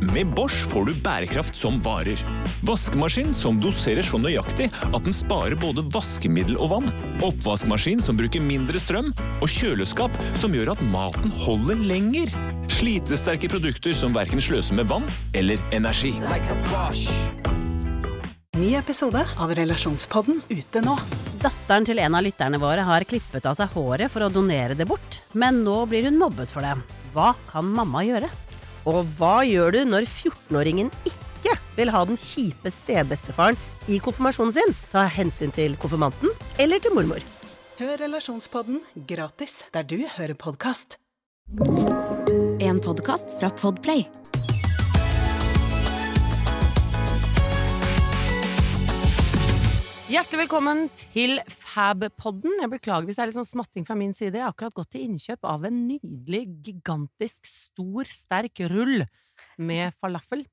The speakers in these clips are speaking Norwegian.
Med Bosch får du bærekraft som varer. Vaskemaskin som doserer så nøyaktig at den sparer både vaskemiddel og vann. Oppvaskmaskin som bruker mindre strøm. Og kjøleskap som gjør at maten holder lenger. Slitesterke produkter som verken sløser med vann eller energi. Ny episode av Relasjonspodden ute nå. Datteren til en av lytterne våre har klippet av seg håret for å donere det bort, men nå blir hun mobbet for det. Hva kan mamma gjøre? Og hva gjør du når 14-åringen ikke vil ha den kjipe stebestefaren i konfirmasjonen sin? Ta hensyn til konfirmanten eller til mormor. Hør Relasjonspodden gratis der du hører podkast. En podkast fra Podplay. Hjertelig velkommen til Fab-podden. Jeg beklager hvis det er litt sånn smatting fra min side. Jeg har akkurat gått til innkjøp av en nydelig, gigantisk, stor, sterk rull med falafel.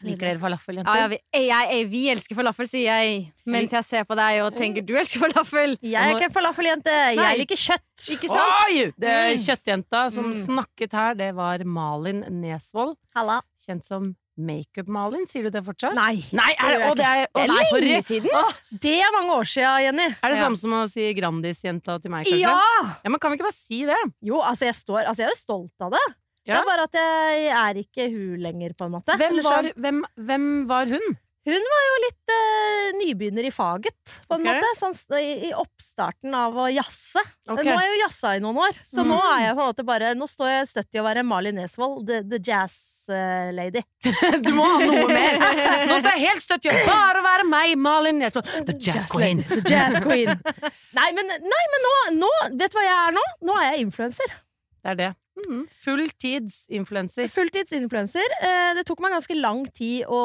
Liker dere falafel, jenter? Ja, ja, vi, jeg, jeg, vi elsker falafel, sier jeg mens jeg ser på deg og tenker du elsker falafel. Jeg er ikke en falafeljente, jeg liker kjøtt. Ikke sant? Oi! Det er Mm. kjøttjenta som Mm. snakket her, det var Malin Nesvold. Halla. Kjent som Makeup-Malin. Sier du det fortsatt? Nei. Nei, er det, Det gjør å, det er, er nei, lenge siden. Å, Det er mange år siden, Jenny. er det Ja. samme som å si Grandis-jenta til meg, kanskje? Ja! ja! Men kan vi ikke bare si det? Jo, altså jeg, står, altså jeg er stolt av det. Det er bare at jeg er ikke hun lenger, på en måte. Hvem var, hvem, hvem var hun? Hun var jo litt uh, nybegynner i faget, på en okay. måte. Sånn, i, I oppstarten av å jazze. Okay. Nå har jeg jo jazza i noen år, så Mm. nå er jeg på en måte bare Nå står jeg støtt i å være Malin Nesvold, the, the jazz uh, lady. Du må ha noe mer! Nå står jeg helt støtt i å bare være meg, Malin Nesvold. The Jazz Queen. The jazz queen. nei, men, nei, men nå, nå Vet du hva jeg er nå? Nå er jeg influenser. Det er det. Fulltidsinfluenser. Fulltidsinfluenser. Eh, det tok meg ganske lang tid å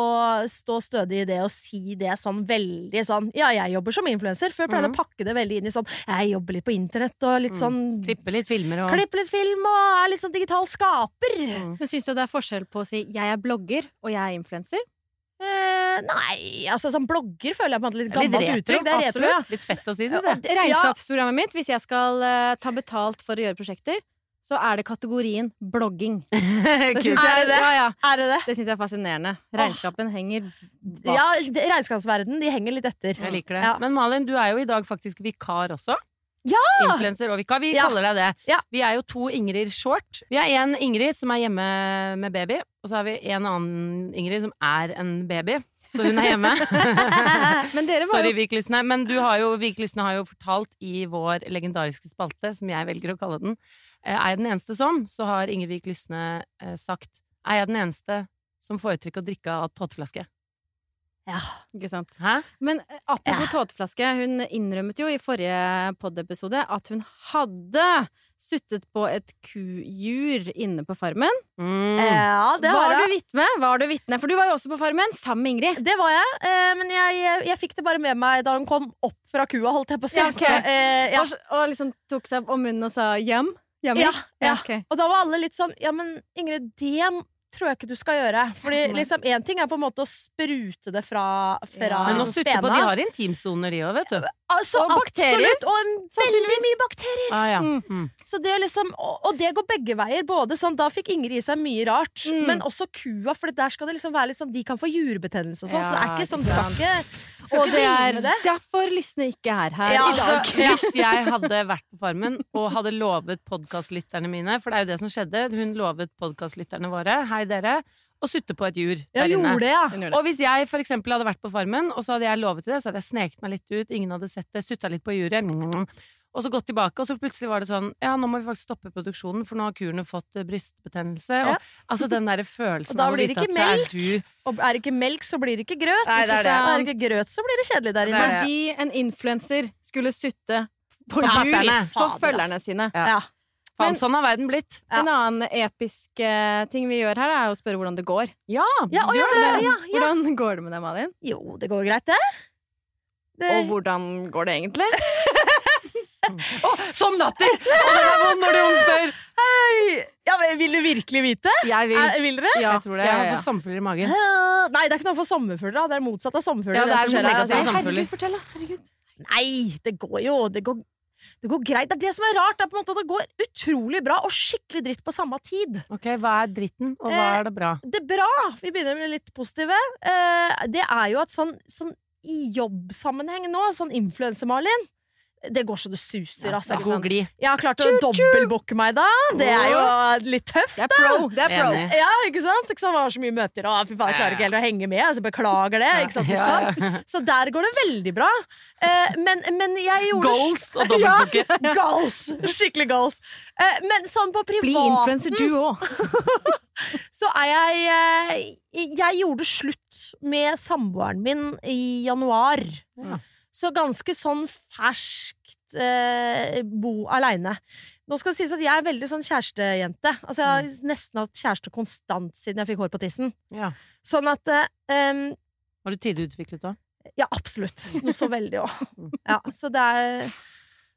stå stødig i det og si det sånn veldig sånn Ja, jeg jobber som influenser. Før pleide jeg mm. å pakke det veldig inn i sånn Jeg jobber litt på internett og litt Mm. sånn Klippe litt filmer og Klippe litt film og er litt sånn digital skaper. Mm. Men syns du det er forskjell på å si jeg er blogger og jeg er influenser? Eh, nei, altså som blogger føler jeg på en måte litt er litt gammelt retro, uttrykk. Det er retro, ja. Litt fett å si, syns jeg. Regnskapsprogrammet mitt, hvis jeg skal uh, ta betalt for å gjøre prosjekter, så er det kategorien blogging. Det synes jeg, Er det det? Ja, ja. Er det det? Det syns jeg er fascinerende. Regnskapen henger bak. Ja, regnskapsverdenen, regnskapsverden, de henger litt etter. Jeg liker det. Ja. Men Malin, du er jo i dag faktisk vikar også. Ja! Influenser og vikar. Vi kaller deg det. Ja. Vi er jo to Ingrid Short. Vi har en Ingrid som er hjemme med baby, og så har vi en annen Ingrid som er en baby. Så hun er hjemme. Men dere var Sorry, jo Viklysene. Men du har jo, Viklysene har jo fortalt i vår legendariske spalte, som jeg velger å kalle den, Er jeg den eneste som? Så har Ingrid Lysne eh, sagt Er jeg den eneste som foretrekker å drikke av tåteflaske? Ja. Ikke sant. Hæ? Men apropos apropos tåteflaske, hun innrømmet jo i forrige pod-episode at hun hadde suttet på et kujur inne på Farmen. Mm. Ja, det har var jeg. du vitne? Var du vitne? For du var jo også på Farmen sammen med Ingrid. Det var jeg, eh, men jeg, jeg, jeg fikk det bare med meg da hun kom opp fra kua, holdt jeg på å si. Ja, okay. Eh, ja. Og, og liksom tok seg om munnen og sa yum. Yummy. Ja, ja. Okay. Og da var alle litt sånn Ja, men Ingrid, det tror jeg ikke du skal gjøre. Fordi liksom, én ting er på en måte å sprute det fra, fra Ja. Men nå spena. sutter på, de har intimsoner, de òg, vet du. Altså, Og bakterier. Absolutt! Og veldig mye bakterier. Ah, ja. Mm. Mm. Så det liksom, og, og det går begge veier. Både sånn, Da fikk Ingrid i seg mye rart, Mm. men også kua. For der skal det liksom være litt sånn De kan få jurebetennelse og sånn. så det er ikke sånn Skal ikke, skal Og ikke det er det. derfor Lysne ikke er her Ja, i dag. Altså, hvis jeg hadde vært på Farmen og hadde lovet podkastlytterne mine, for det er jo det som skjedde, hun lovet podkastlytterne våre, hei dere, å sutte på et jur Ja, der inne. det, ja. Og hvis jeg for eksempel hadde vært på Farmen, og så hadde jeg lovet det, så hadde jeg sneket meg litt ut, ingen hadde sett det, sutta litt på juret, og så gått tilbake, og så plutselig var det sånn Ja, nå må vi faktisk stoppe produksjonen, for nå har kurene fått eh, brystbetennelse. Ja. Og, altså den derre følelsen Og av å vite at det er du Og er det ikke melk, så blir det ikke grøt. Nei, det er det. Er det ikke grøt, så blir det kjedelig der inne. Fordi en influenser skulle sutte på På jur for følgerne sine. Ja. Ja. Faen, Men- sånn har verden blitt. Ja. En annen episk uh, ting vi gjør her, er å spørre hvordan det går. Ja, Ja, å, ja, det, det. ja, ja. Hvordan går det med deg, Malin? Jo, det går greit, det. det Og hvordan går det egentlig? Å, Sånn latter! Og den er vond når noen spør. Hei! Ja, Vil du virkelig vite? Jeg vil. Er, vil dere? Jeg tror det. Jeg har ja. fått sommerfugler i magen. Nei, det er ikke noe for sommerfugler. Det er motsatt av sommerfugler. Ja, det er som skjer altså. fortell, da. Herregud. Nei, det går jo det går... Det går greit. Det er det som er rart. Det er på en måte at det går utrolig bra og skikkelig dritt på samme tid. Ok, Hva er dritten, og hva Eh, er det bra? Det er bra, vi begynner med litt positive, eh, det er jo at sånn, sånn i jobbsammenheng nå, sånn influenser-Malin det går så det suser, altså. God glid. Jeg har klart å dobbeltbooke meg, da. Det er jo litt tøft, Det er pro. Det er pro. Ja, ikke sant? Ikke sant? Jeg har så mye møter, og fy faen, jeg klarer ikke helt å henge med. Altså, beklager det. Ikke sant? Ikke sant? Ja, ja. Så der går det veldig bra. Eh, men, men jeg gjorde Goals og dobbeltbooke. Ja, goals. Skikkelig goals. Eh, men sånn på Bli privaten influenser du òg. så er jeg eh, Jeg gjorde slutt med samboeren min i januar. Ja. Så ganske sånn ferskt eh, bo aleine. Nå skal det sies at jeg er veldig sånn kjærestejente. Altså, jeg har nesten hatt kjæreste konstant siden jeg fikk hår på tissen. Ja. Sånn at eh, Var du tidligutviklet da? Ja, absolutt. Noe så veldig òg. Ja, så det er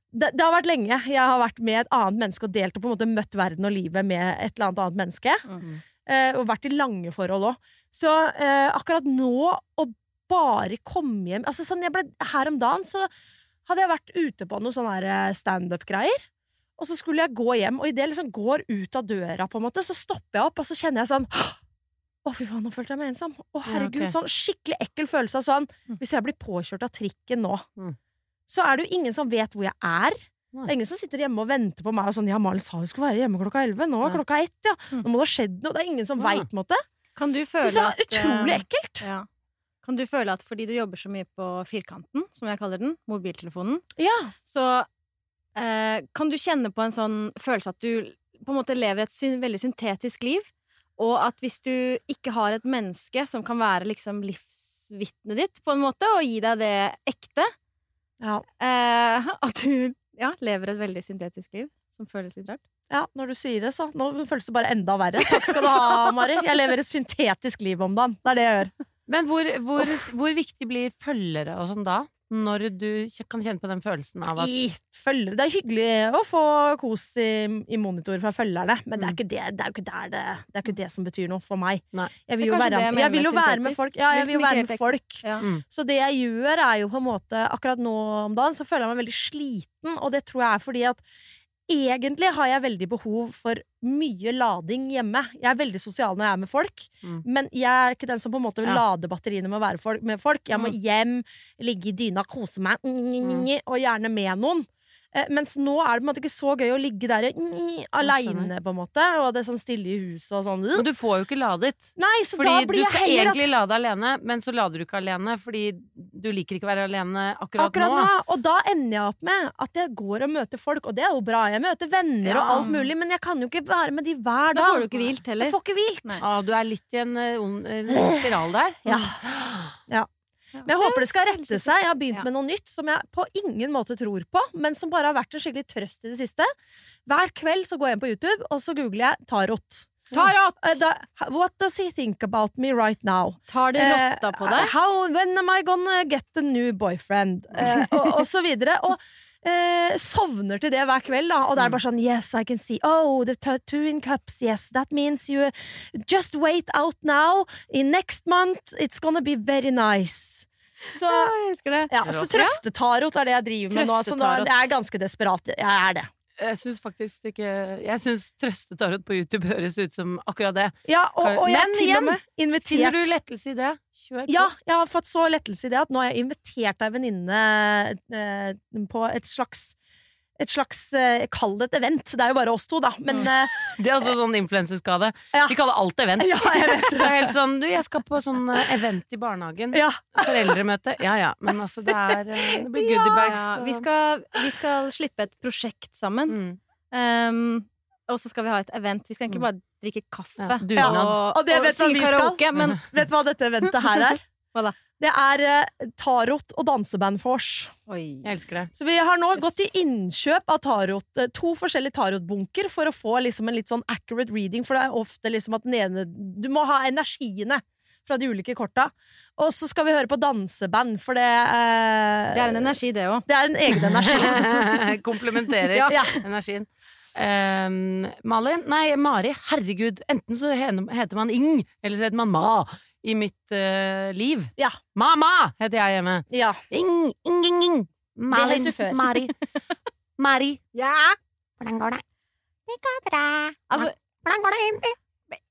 det, det har vært lenge. Jeg har vært med et annet menneske og delt og på en måte møtt verden og livet med et eller annet annet menneske. Mm. Eh, og vært i lange forhold òg. Så eh, akkurat nå å bare komme hjem altså sånn jeg ble, Her om dagen så hadde jeg vært ute på noe sånne eh, standup-greier. Og så skulle jeg gå hjem, og idet jeg liksom går ut av døra, på en måte, så stopper jeg opp, og så kjenner jeg sånn Å, fy faen, nå følte jeg meg ensom. Å, herregud. ok. Sånn skikkelig ekkel følelse av sånn Hvis jeg blir påkjørt av trikken nå, Mm. så er det jo ingen som vet hvor jeg er. Det er ingen som sitter hjemme og venter på meg og sånn Ja, Malin sa hun skulle være hjemme klokka elleve. Nå er Nei. klokka ett, ja. Nå må det ha skjedd noe. Det er ingen som Ja. veit, på en måte. Kan du føle så, så at utrolig eh, ekkelt. ja. Kan du føle at fordi du jobber så mye på firkanten, som jeg kaller den, mobiltelefonen, Ja. så eh, kan du kjenne på en sånn følelse at du på en måte lever et sy veldig syntetisk liv, og at hvis du ikke har et menneske som kan være liksom livsvitnet ditt, på en måte, og gi deg det ekte, Ja. eh, at du ja, lever et veldig syntetisk liv, som føles litt rart. ja, når du sier det, så. Nå føles det bare enda verre. Takk skal du ha, Mari. Jeg lever et syntetisk liv om dagen. Det er det jeg gjør. Men hvor, hvor, hvor viktig blir følgere og sånn da? Når du kan kjenne på den følelsen av at I følgere. Det er hyggelig å få kos i, i monitor fra følgerne, men det er Mm. ikke det, det, er ikke det, det er ikke det som betyr noe for meg. Nei. Jeg vil jo være, jeg jeg vil jo være med folk. Ja, jeg vil jo være med folk. Ja. Mm. Så det jeg gjør, er jo på en måte Akkurat nå om dagen så føler jeg meg veldig sliten, og det tror jeg er fordi at Egentlig har jeg veldig behov for mye lading hjemme. Jeg er veldig sosial når jeg er med folk, Mm. men jeg er ikke den som på en måte vil Ja. lade batteriene med å være folk, med folk. Jeg må Mm. hjem, ligge i dyna, kose meg, og gjerne med noen. Eh, Mens nå er det på en måte ikke så gøy å ligge der aleine, på en måte, og det er sånn stille i huset og sånn. Men du får jo ikke ladet. Nei, så Fordi da blir du jeg skal at egentlig lade alene, men så lader du ikke alene fordi du liker ikke å være alene akkurat, Akkurat nå. nå. Og da ender jeg opp med at jeg går og møter folk, og det er jo bra. Jeg møter venner og alt mulig, men jeg kan jo ikke være med de hver dag. Da får du ikke hvilt heller. Jeg får ikke hvilt. Ah, du er litt i en, eh, ond en spiral der. Ja. Ja. Men jeg håper det skal rette seg. Jeg har begynt med noe nytt som jeg på ingen måte tror på, men som bare har vært en skikkelig trøst i det siste. Hver kveld så går jeg inn på YouTube, og så googler jeg tarot. Tarot! Uh, what does he think about me right now? Tar det rotta på deg? deg? How, when am I gonna get a new boyfriend? Uh, og, og så videre. Og eh, sovner til det hver kveld, da. Og det er bare sånn Yes, I can see. Oh, the tattoo in cups. Yes, that means you just wait out now. In next month, it's gonna be very nice. Så, jeg elsker det. ja, så trøstetarot er det jeg driver med nå. Så nå, jeg er ganske desperat. Jeg er det. Jeg syns faktisk ikke Jeg syns trøstetarot på YouTube høres ut som akkurat det. Ja, og, og jeg Men til igjen, og med Finner du lettelse i det? Kjør på. Ja, jeg har fått så lettelse i det at nå har jeg invitert ei venninne eh, på et slags et slags eh, Kall det et event. Det er jo bare oss to, da. Men mm. Det er altså sånn influenserskade. Ja. Vi kaller alt event. ja, jeg vet Det er helt sånn Du, jeg skal på sånn eh, event i barnehagen. Ja. Foreldremøte. Ja ja, men altså, det er eh, Det blir goodiebags. Ja, vi, skal, vi skal slippe et prosjekt sammen. mm. Um, og så skal vi ha et event. Vi skal egentlig bare drikke kaffe Ja, og, Og det vet du hva synge karaoke. Men Vet du hva dette eventet her er? Hva da? Det er eh, tarot og danseband-vors. Oi. Jeg elsker det. Så vi har nå gått i innkjøp av tarot, eh, to forskjellige tarotbunker for å få liksom en litt sånn accurate reading, for det er ofte liksom at den ene Du må ha energiene fra de ulike korta. Og så skal vi høre på danseband, for det eh, Det er en energi, det òg. Det er en egen energi. Komplementerer Ja. energien. Um, Mali? Nei, Mari. Herregud. Enten så heter man Ing, eller så heter man Ma i mitt uh, liv. Ja. Mama heter jeg hjemme. ja. Ing, ing, ing, ing. Malin, het du før. Mari. Mari. Ja. Hvordan går det? Det går bra. Altså, Hvordan går det egentlig?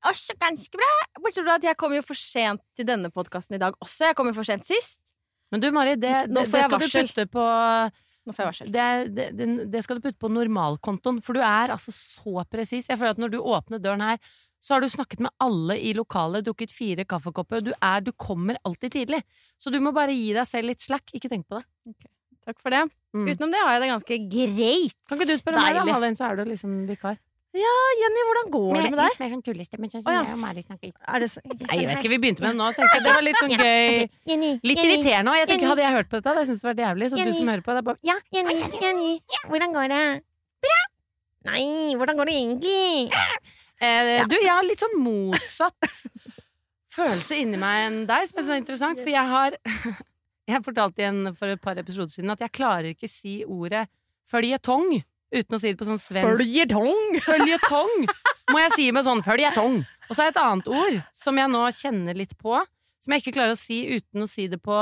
også ganske bra. Bortsett fra at jeg kom jo for sent til denne podkasten i dag også. Jeg kom jo for sent sist. Men du, Mari, det, det, får det skal du varsel. putte på Nå får jeg varsel. det, det, det, det skal du putte på normalkontoen, for du er altså så presis. Jeg føler at når du åpner døren her, så har du snakket med alle i lokalet, drukket fire kaffekopper. Du, er, du kommer alltid tidlig. Så du må bare gi deg selv litt slack. Ikke tenk på det. Takk for det. Mm. Utenom det har jeg det ganske greit. Kan ikke du spørre meg, da, Malin, så er du liksom vikar. Ja, Jenny, hvordan går det med deg? mer sånn tullestemme, sånn oh, ja. og. Er det så... Nei, jeg vet ikke, vi begynte med det nå, så jeg det var litt sånn gøy. Litt irriterende òg. Hadde jeg hørt på dette, hadde jeg syntes det var jævlig. Så du som hører på, det er bare Ja, Jenny, Jenny, hvordan går det? Bra! Nei, hvordan går det egentlig? Eh, Du, jeg har litt sånn motsatt følelse inni meg enn deg, som er så interessant. For jeg har Jeg fortalte igjen for et par episoder siden at jeg klarer ikke si ordet føljetong uten å si det på sånn svensk Føljetong! Føljetong må jeg si med sånn føljetong. Og så er det et annet ord som jeg nå kjenner litt på, som jeg ikke klarer å si uten å si det på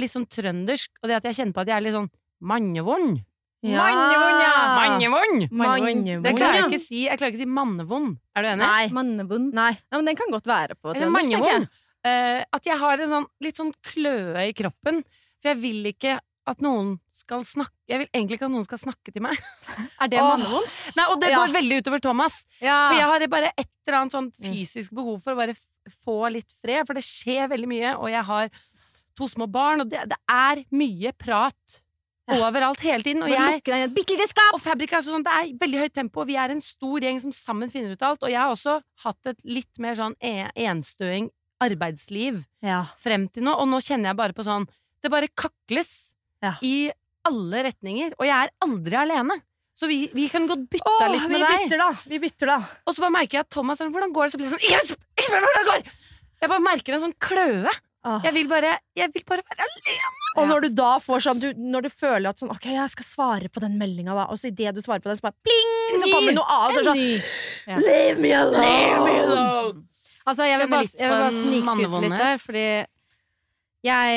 litt sånn trøndersk, og det at jeg kjenner på at jeg er litt sånn mannevond. Mannevond, ja. Mannevond! Mannevond. Det klarer jeg ikke å si. Jeg klarer ikke å si mannevond. Er du enig? Nei. Mannevond. Nei. Nei, men den kan godt være på Eller mannevond. Eh, at jeg har en sånn, litt sånn kløe i kroppen. For jeg vil ikke at noen skal snakke Jeg vil egentlig ikke at noen skal snakke til meg. Er det mannevondt? Nei, Og det Ja. går veldig utover Thomas. Ja. For jeg har bare et eller annet sånn fysisk behov for å bare få litt fred, for det skjer veldig mye, og jeg har to små barn, og det, det er mye prat overalt hele tiden. Og jeg og Fabrik er sånn, det er veldig høyt tempo, vi er en stor gjeng som sammen finner ut alt. Og jeg har også hatt et litt mer sånn e- enstøing arbeidsliv Ja. frem til nå, og nå kjenner jeg bare på sånn Det bare kakles Ja. i alle retninger, og jeg er aldri alene. Så vi, vi kan godt bytte Åh, litt vi med deg. bytter, da. Vi bytter, da. Og så bare merker jeg at Thomas er sånn, hvordan går det? Så blir det sånn sp- ikke spør hvordan det går! Jeg bare merker en sånn kløe. Åh. Jeg vil bare, jeg vil bare være alene. Og når du da får sånn du, Når du føler at sånn Ok, jeg skal svare på den meldinga, da. Og så idet du svarer på den, så bare pling! Så kommer noe annet. Så er sånn Ja. Leave me alone! Altså, jeg vil bare, jeg vil bare snikskryte litt der, fordi jeg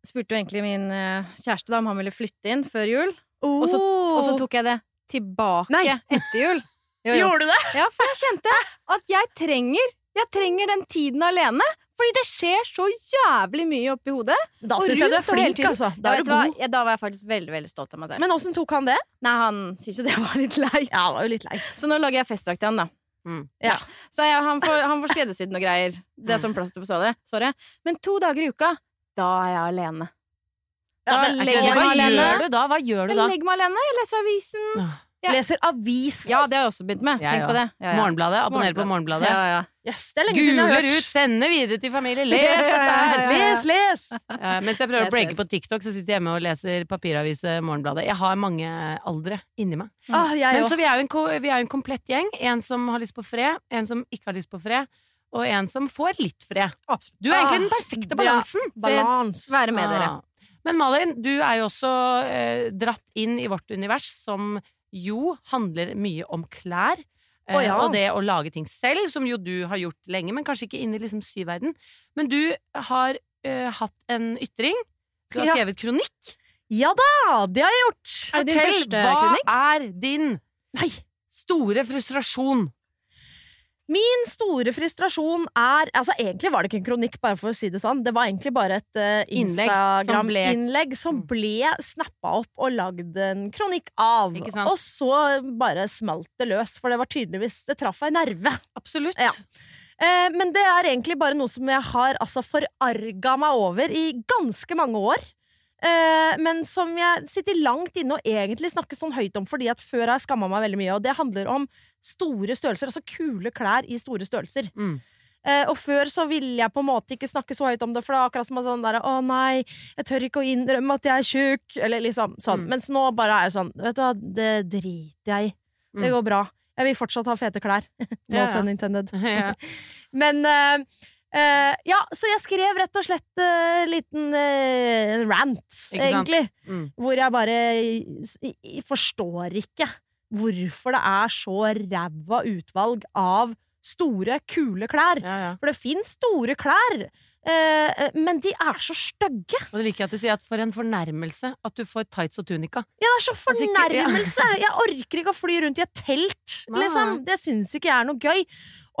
jeg spurte jo egentlig min eh, kjæreste da om han ville flytte inn før jul, og så, og så tok jeg det tilbake Nei. etter jul. Jo, jo. Gjorde du det? Ja, for jeg kjente at jeg trenger Jeg trenger den tiden alene. Fordi det skjer så jævlig mye oppi hodet. Da syns jeg du er flink, altså. Da er du god. Ja, da var jeg faktisk veldig veldig stolt av meg selv. Men åssen tok han det? Nei, Han syntes jo det var litt leit. Ja, det var jo litt leit. Så nå lager jeg festdrakt til han, da. Mm. Ja. Så jeg, han får, han får skreddersydd noe greier. Det er sånn plaster på såret. Sorry. Men to dager i uka, da er jeg alene. Da Ja, men- legger jeg Hva meg alene. gjør du da? Hva gjør du Jeg da? legger meg alene, jeg leser avisen. Ja. Leser avis. Ja, det har jeg også begynt med. Ja, Tenk ja. på det. Ja, ja. Morgenbladet? Abonner på Morgenbladet? Ja, ja. Yes, det er lenge siden jeg har Guler hørt. ut, sender videre til familie. Les dette her! Les, les! Ja, mens jeg prøver Les, å breake på TikTok, så sitter jeg hjemme og leser papiravise Morgenbladet. Jeg har mange aldre inni meg. Ah, jeg Men òg. så vi er jo en, vi er jo en komplett gjeng. En som har lyst på fred, en som ikke har lyst på fred, og en som får litt fred. Du er egentlig den perfekte balansen. ja. Balans. Være med dere. Ah. Men Malin, du er jo også eh, dratt inn i vårt univers, som jo handler mye om klær. Oh, ja. Og det å lage ting selv, som jo du har gjort lenge, men kanskje ikke inn i liksom syverden. Men du har uh, hatt en ytring. Du har Ja. skrevet kronikk. Ja da, det har jeg gjort. Er Fortell, hva kronikk? er din Nei. store frustrasjon? Min store frustrasjon er Altså, egentlig var det ikke en kronikk, bare for å si det sånn. Det var egentlig bare et uh, Innlegg som ble- Instagram-innlegg som ble snappa opp og lagd en kronikk av. Og så bare smalt det løs, for det var tydeligvis Det traff ei nerve. Absolutt. Ja. Uh, men det er egentlig bare noe som jeg har altså forarga meg over i ganske mange år. Eh, men som jeg sitter langt inne og egentlig snakker sånn høyt om, fordi at før har jeg skamma meg veldig mye. Og det handler om store størrelser, altså kule klær i store størrelser. Mm. Uh, og før så ville jeg på en måte ikke snakke så høyt om det, for det er akkurat som sånn der, Å nei, jeg tør ikke å innrømme at jeg er tjukk. Eller liksom sånn. Mm. Mens nå bare er jeg sånn, vet du hva, det driter jeg i. Det Mm. går bra. Jeg vil fortsatt ha fete klær. no Ja, ja. pun intended. Ja. Men eh, eh, ja, så jeg skrev rett og slett en liten uh, rant, egentlig. Mm. Hvor jeg bare i- i- forstår ikke hvorfor det er så ræva utvalg av store, kule klær. Ja, ja. For det fins store klær, eh, men de er så stygge. Og det liker jeg at du sier at for en fornærmelse at du får tights og tunika. Ja, det er så Altså, fornærmelse! Jeg orker ikke å fly rundt i et telt, liksom. Det syns ikke jeg er noe gøy.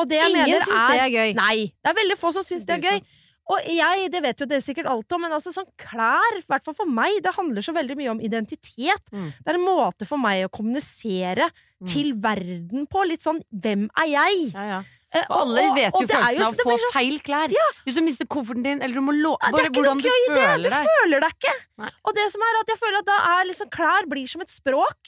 Ingen mener syns det er gøy. Nei, det er veldig få som syns det er gøy. Og jeg, det vet jo dere sikkert alt om, men altså sånn klær, i hvert fall for meg, det handler så veldig mye om identitet. Mm. Det er en måte for meg å kommunisere Mm. til verden på. Litt sånn 'hvem er jeg?' Ja, ja. Eh, Og alle vet jo følelsen av å få så- feil klær. Hvis du mister kofferten din, eller du må lå... Ja, Bare ikke hvordan du gøy, det. føler Du føler deg ikke. Nei. Og det som er at jeg føler at da er liksom klær blir som et språk.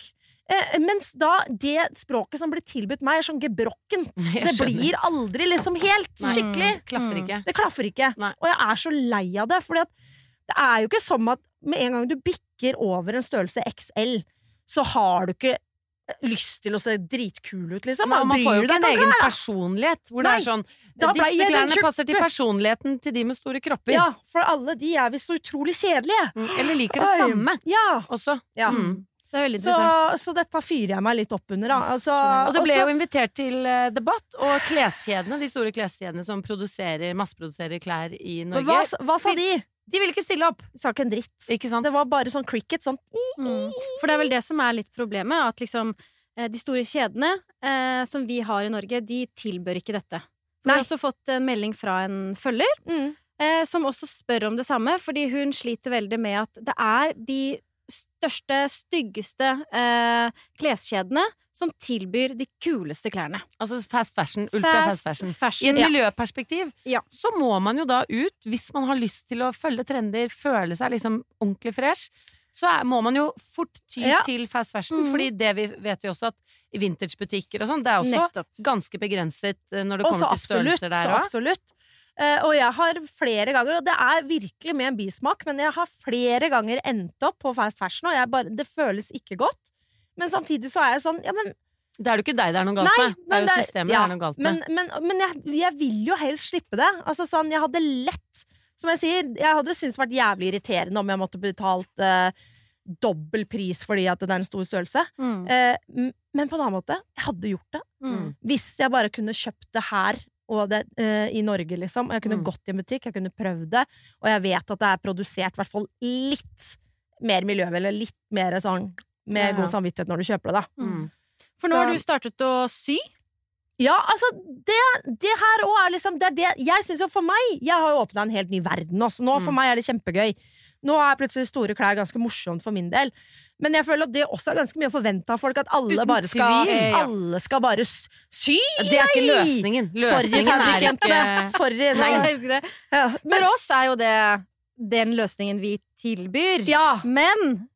Eh, mens da det språket som blir tilbudt meg, er sånn gebrokkent. Det blir aldri liksom helt Nei. skikkelig. Klaffer Mm. ikke. Det klaffer ikke. Nei. Og jeg er så lei av det. For det er jo ikke som at med en gang du bikker over en størrelse XL, så har du ikke lyst til å se dritkul ut, liksom. Man, man får jo ikke en egen personlighet. Hvor Nei, det er sånn Disse klærne passer til personligheten til de med store kropper. Ja, for alle de er visst så utrolig kjedelige. Mm, Eller liker det samme Ja. også. ja. Mm. Det Så, så dette fyrer jeg meg litt opp under, da. Altså, Og det ble også- jo invitert til eh, debatt, og kleskjedene, de store kleskjedene som produserer, masseproduserer klær i Norge, hva, hva sa de? de ville ikke stille opp! Sa ikke en dritt. Ikke sant? Det var bare sånn cricket. Sånn. Mm. For det er vel det som er litt problemet, at liksom eh, de store kjedene eh, som vi har i Norge, de tilbør ikke dette. For Vi har også fått en melding fra en følger Mm. eh, som også spør om det samme, fordi hun sliter veldig med at det er de største, styggeste eh, kleskjedene som tilbyr de kuleste klærne. Altså fast fashion, ultra fast fashion. I en ja. miljøperspektiv Ja. så må man jo da ut, hvis man har lyst til å følge trender, føle seg liksom ordentlig fresh, så er, må man jo fort ty Ja. til fast fashion, mm. fordi det vi, vet vi også at i vintagebutikker og sånn, det er også Nettopp. ganske begrenset eh, når det kommer også til absolutt. størrelser der òg. absolutt. Eh, og jeg har flere ganger, og det er virkelig med en bismak, men jeg har flere ganger endt opp på fast fashion, og jeg bare, det føles ikke godt. Men samtidig så er jeg sånn Ja, men Det er jo ikke deg det er noe galt Nei, med. Det er jo det systemet ja, det er noe galt med. Men, men, men jeg, jeg vil jo helst slippe det. Altså sånn, Jeg hadde lett Som jeg sier, jeg hadde syntes det vært jævlig irriterende om jeg måtte betalt eh, dobbel pris fordi at det er en stor størrelse. Mm. Eh, men på en annen måte, jeg hadde gjort det. Mm. Hvis jeg bare kunne kjøpt det her og det, uh, i Norge, liksom. Og jeg kunne Mm. gått i en butikk, jeg kunne prøvd det. Og jeg vet at det er produsert i hvert fall litt mer miljøvennlig, litt mer sånn med Ja, ja. god samvittighet når du kjøper det, da. Mm. For nå Så- har du startet å sy. Ja, altså, det, det her òg er liksom det er det, Jeg synes jo for meg Jeg har jo åpna en helt ny verden også. Nå for Mm. meg er det kjempegøy. Nå er plutselig store klær ganske morsomt for min del. Men jeg føler at det også er ganske mye å forvente av folk. At alle Uten bare skal tvil, ja. Alle skal bare sy! Det er ikke løsningen. løsningen. Sorry, fabrikkjentene. ikke Sorry. Nei, Nei. For oss er jo det den løsningen vi tilbyr. ja. Men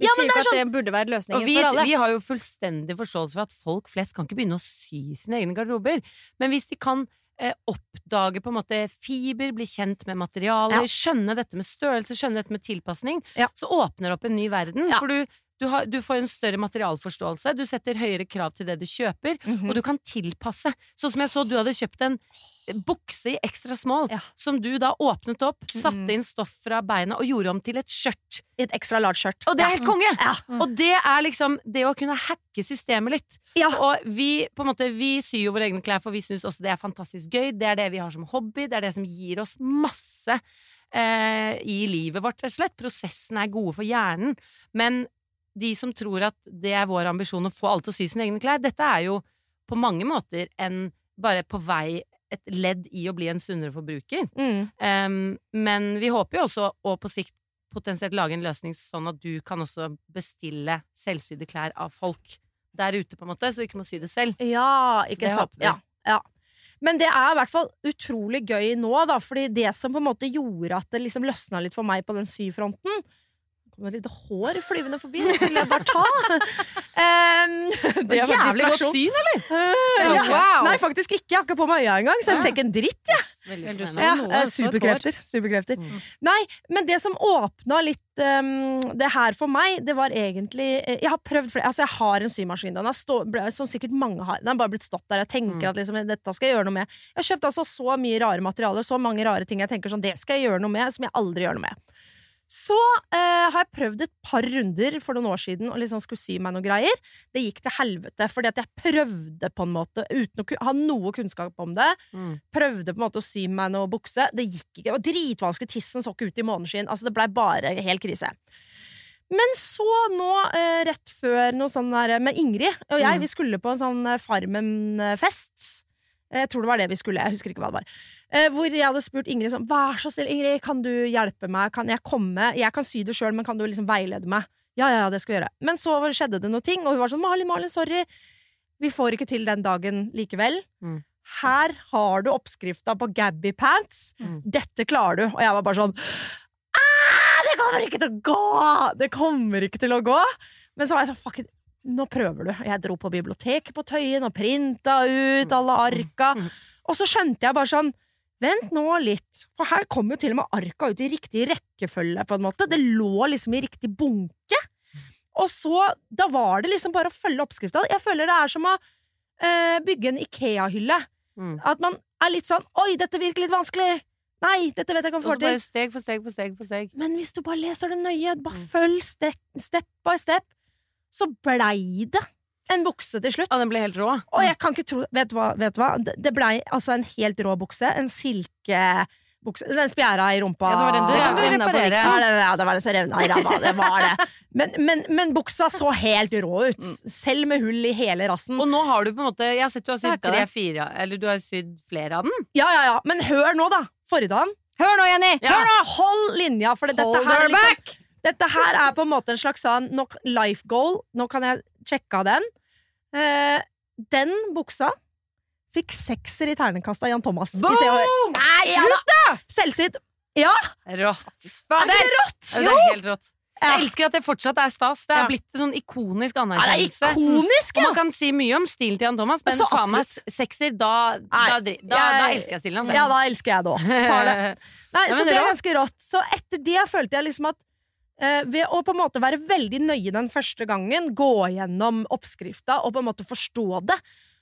vi Ja, men sier det er ikke at det burde være løsningen vi, for alle. vi har jo fullstendig forståelse for at folk flest kan ikke begynne å sy sine egne garderober. Men hvis de kan eh, oppdage på en måte fiber, bli kjent med materialer, Ja. skjønne dette med størrelse, skjønne dette med tilpasning, Ja. så åpner det opp en ny verden. Ja. For du, du, har, du får en større materialforståelse, du setter høyere krav til det du kjøper, Mhm. og du kan tilpasse. Sånn som jeg så du hadde kjøpt en bukse i extra small, Ja. som du da åpnet opp, Mhm. satte inn stoff fra beina og gjorde om til et skjørt. Et ekstra large skjørt. Og det er helt konge! Ja. Og det er liksom det å kunne hacke systemet litt. Ja. Og vi, på en måte, vi syr jo våre egne klær, for vi syns også det er fantastisk gøy. Det er det vi har som hobby, det er det som gir oss masse eh, i livet vårt, rett og slett. Prosessene er gode for hjernen. Men de som tror at det er vår ambisjon å få alle til å sy sine egne klær, dette er jo på mange måter en bare på vei et ledd i å bli en sunnere forbruker. Mm. Um, men vi håper jo også å på sikt potensielt lage en løsning sånn at du kan også bestille selvsydde klær av folk der ute, på en måte, så du ikke må sy det selv. Ja, Så det sant. Ja, ja. Men det er i hvert fall utrolig gøy nå, da, fordi det som på en måte gjorde at det liksom løsna litt for meg på den syfronten Et lite hår flyvende forbi, det skulle jeg bare ta. um, det er Jævlig godt syn, eller? Uh, ja. Wow. Nei, faktisk ikke. Jeg har ikke på meg øya engang, så jeg ser ikke en dritt. jeg. Ja, noe, eh, superkrefter. superkrefter. Mm. Nei, men det som åpna litt um, det her for meg, det var egentlig eh, Jeg har prøvd flere Altså, jeg har en symaskin. Den har stå, ble- som sikkert mange har. Den har bare blitt stått der. Jeg tenker Mm. at liksom, dette skal jeg gjøre noe med. Jeg har kjøpt altså så mye rare materialer, så mange rare ting jeg tenker sånn, det skal jeg gjøre noe med, som jeg aldri gjør noe med. Så eh, har jeg prøvd et par runder for noen år siden og liksom skulle sy meg noe greier. Det gikk til helvete, fordi at jeg prøvde på en måte, uten å ha noe kunnskap om det, Mm. prøvde på en måte å sy meg noe bukse. Det gikk ikke. Det var dritvanskelig. Tissen så ikke ut i måneskinn. Altså, det blei bare helt krise. Men så nå, eh, rett før noe sånn der med Ingrid og jeg, Mm. vi skulle på en sånn eh, Farmen-fest. Jeg tror det var det vi skulle, jeg husker ikke hva det var. Eh, hvor jeg hadde spurt Ingrid sånn Vær så snill, Ingrid, kan du hjelpe meg? Kan jeg komme? Jeg kan sy det sjøl, men kan du liksom veilede meg? Ja, ja, ja, det skal vi gjøre. Men så skjedde det noe ting, og hun var sånn Malin, Malin, sorry. Vi får ikke til den dagen likevel. Mm. Her har du oppskrifta på Gabby Pants. Mm. Dette klarer du. Og jeg var bare sånn «Ah, Det kommer ikke til å gå! Det kommer ikke til å gå! Men så var jeg sånn Fuck it. Nå prøver du. Jeg dro på biblioteket på Tøyen og printa ut alle arka. Mm. Og så skjønte jeg bare sånn Vent nå litt, for her kom jo til og med arka ut i riktig rekkefølge, på en måte. Det lå liksom i riktig bunke. Og så, da var det liksom bare å følge oppskrifta. Jeg føler det er som å eh, bygge en Ikea-hylle. Mm. At man er litt sånn Oi, dette virker litt vanskelig! Nei, dette vet jeg ikke om Og jeg så får bare til. steg for steg for steg for steg. Men hvis du bare leser det nøye, bare Mm. følg step, step by step, så blei det en bukse til slutt. Ja, den ble helt rå. Og jeg kan ikke tro Vet du hva? Vet du hva? Det, blei altså en helt rå bukse. En silkebukse. Den spjæra i rumpa. Ja, det var den du Ja, revna men på reparere. Ja, det, ja, det var den som revna i ræva. Det var det. Men, men, men buksa så helt rå ut. Selv med hull i hele rassen. Og nå har du på en måte Jeg har sett du har sydd tre-fire Eller du har sydd flere av den. Ja, ja, ja. Men hør nå, da. Forrige dagen. Hør nå, Jenny! Ja. Hør nå! Hold linja, for dette Hold her, er liksom, dette her er på en måte en slags sånn life goal. Nå kan jeg sjekke av den. Eh, den buksa fikk sekser i ternekast av Jan Thomas. Hør. Nei, slutt, da! Selvsyn. Ja, Rått. er det rått? Jo. det er helt rått. Jeg elsker at det fortsatt er stas. Det er Ja. blitt en sånn ikonisk Ja, det er anerkjennelse. ikonisk, Og man kan si mye om stilen til Jan Thomas, men faen meg sekser, da, da, da, da elsker jeg stilen hans. Ja, da elsker jeg det òg. Nei, Ja, så det er ganske rått. Så etter det følte jeg liksom at ved å på en måte være veldig nøye den første gangen, gå gjennom oppskrifta og på en måte forstå det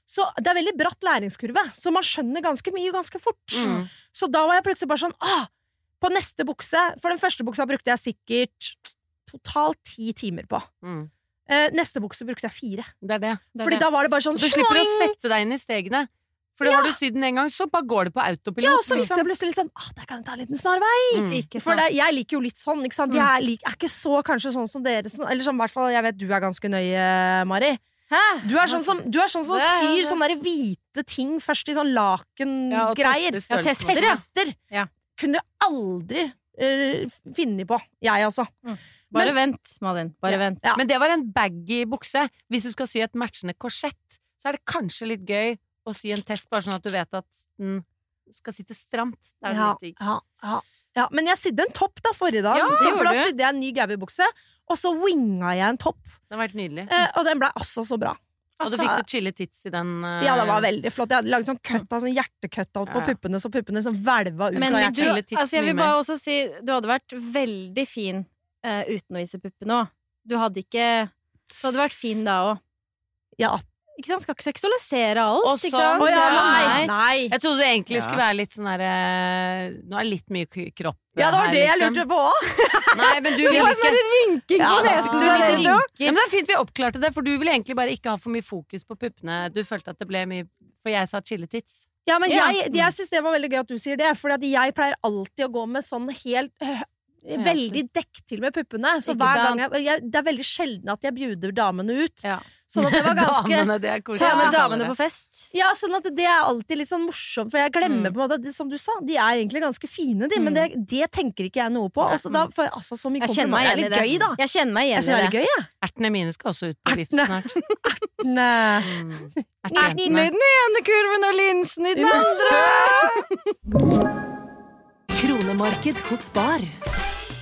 Så det er veldig bratt læringskurve, så man skjønner ganske mye ganske fort. Mm. Så da var jeg plutselig bare sånn ah, På neste bukse For den første buksa brukte jeg sikkert totalt ti timer på. Mm. Eh, neste bukse brukte jeg fire. Det er det. det, er Fordi det. da var det bare sånn du slipper å sette deg inn i stegene. For har du sydd den en gang, så bare går det på autopilot. Ja, og så liksom. jeg plutselig litt sånn ah, Der kan jeg ta en liten snarvei! Mm. Ikke For det, jeg liker jo litt sånn, ikke sant? Jeg er, lik, er ikke så kanskje sånn som dere som- Eller som i hvert fall, jeg vet du er ganske nøye, Mari. Hæ? Du er sånn som, du er sånn som syr sånne hvite ting først i sånn Ja, lakengreier. Ja, og tester, ja. Tester! Ja. Kunne aldri uh, finne på. Jeg, altså. Bare Men- vent, Malin. Bare Ja. vent. Ja. Men det var en baggy bukse. Hvis du skal sy et matchende korsett, så er det kanskje litt gøy å sy en test, bare sånn at du vet at den skal sitte stramt. Det er Ja, litt digg. ja, ja. ja, men jeg sydde en topp da forrige dag. Ja, så, for da sydde jeg en ny Gabby-bukse, og så winga jeg en topp. Den var helt nydelig. Eh, og den ble altså så bra. Og du Altså, fikk så chille tits i den. Uh... Ja, det var veldig flott. Jeg hadde laget sånn cut av sånn hjertecut-out på Ja, ja. puppene, så puppene som hvelva ut. Men du, altså, jeg vil bare også si Du hadde vært veldig fin uh, uten å vise puppene òg. Du hadde ikke Du hadde vært fin da òg. Ja. Ikke sant? Skal ikke seksualisere alt. Og ikke sant? Å ja, Nei. nei! nei. Jeg trodde det egentlig Ja. skulle være litt sånn derre Nå er det litt mye kropp Ja, det var her, det jeg liksom. lurte på òg! Nei, men du vil ikke rynking på nesen! ja, men Det er fint vi oppklarte det, for du ville egentlig bare ikke ha for mye fokus på puppene. Du følte at det ble mye For jeg sa chilletits. Ja, men Ja. jeg, jeg syns det var veldig gøy at du sier det, for jeg pleier alltid å gå med sånn helt øh, Veldig dekk til med puppene. Så hver gang jeg, jeg, Det er veldig sjelden at jeg bjuder damene ut. Ja. Sånn at det var ganske Damene, det er. Ta med damene på fest. Ja, sånn at det er alltid litt sånn morsomt, for jeg glemmer Mm. på en måte det, Som du sa, de er egentlig ganske fine, de, men det, det tenker ikke jeg noe på. Og så da får jeg altså så mye komplimenter. Det er litt gøy, da. Jeg kjenner meg igjen i det. gøy, ja. Ertene mine skal også ut på vift snart. Ertene. Mm. Ertene i den ene kurven og linsen i den andre! Kronemarked hos Bar.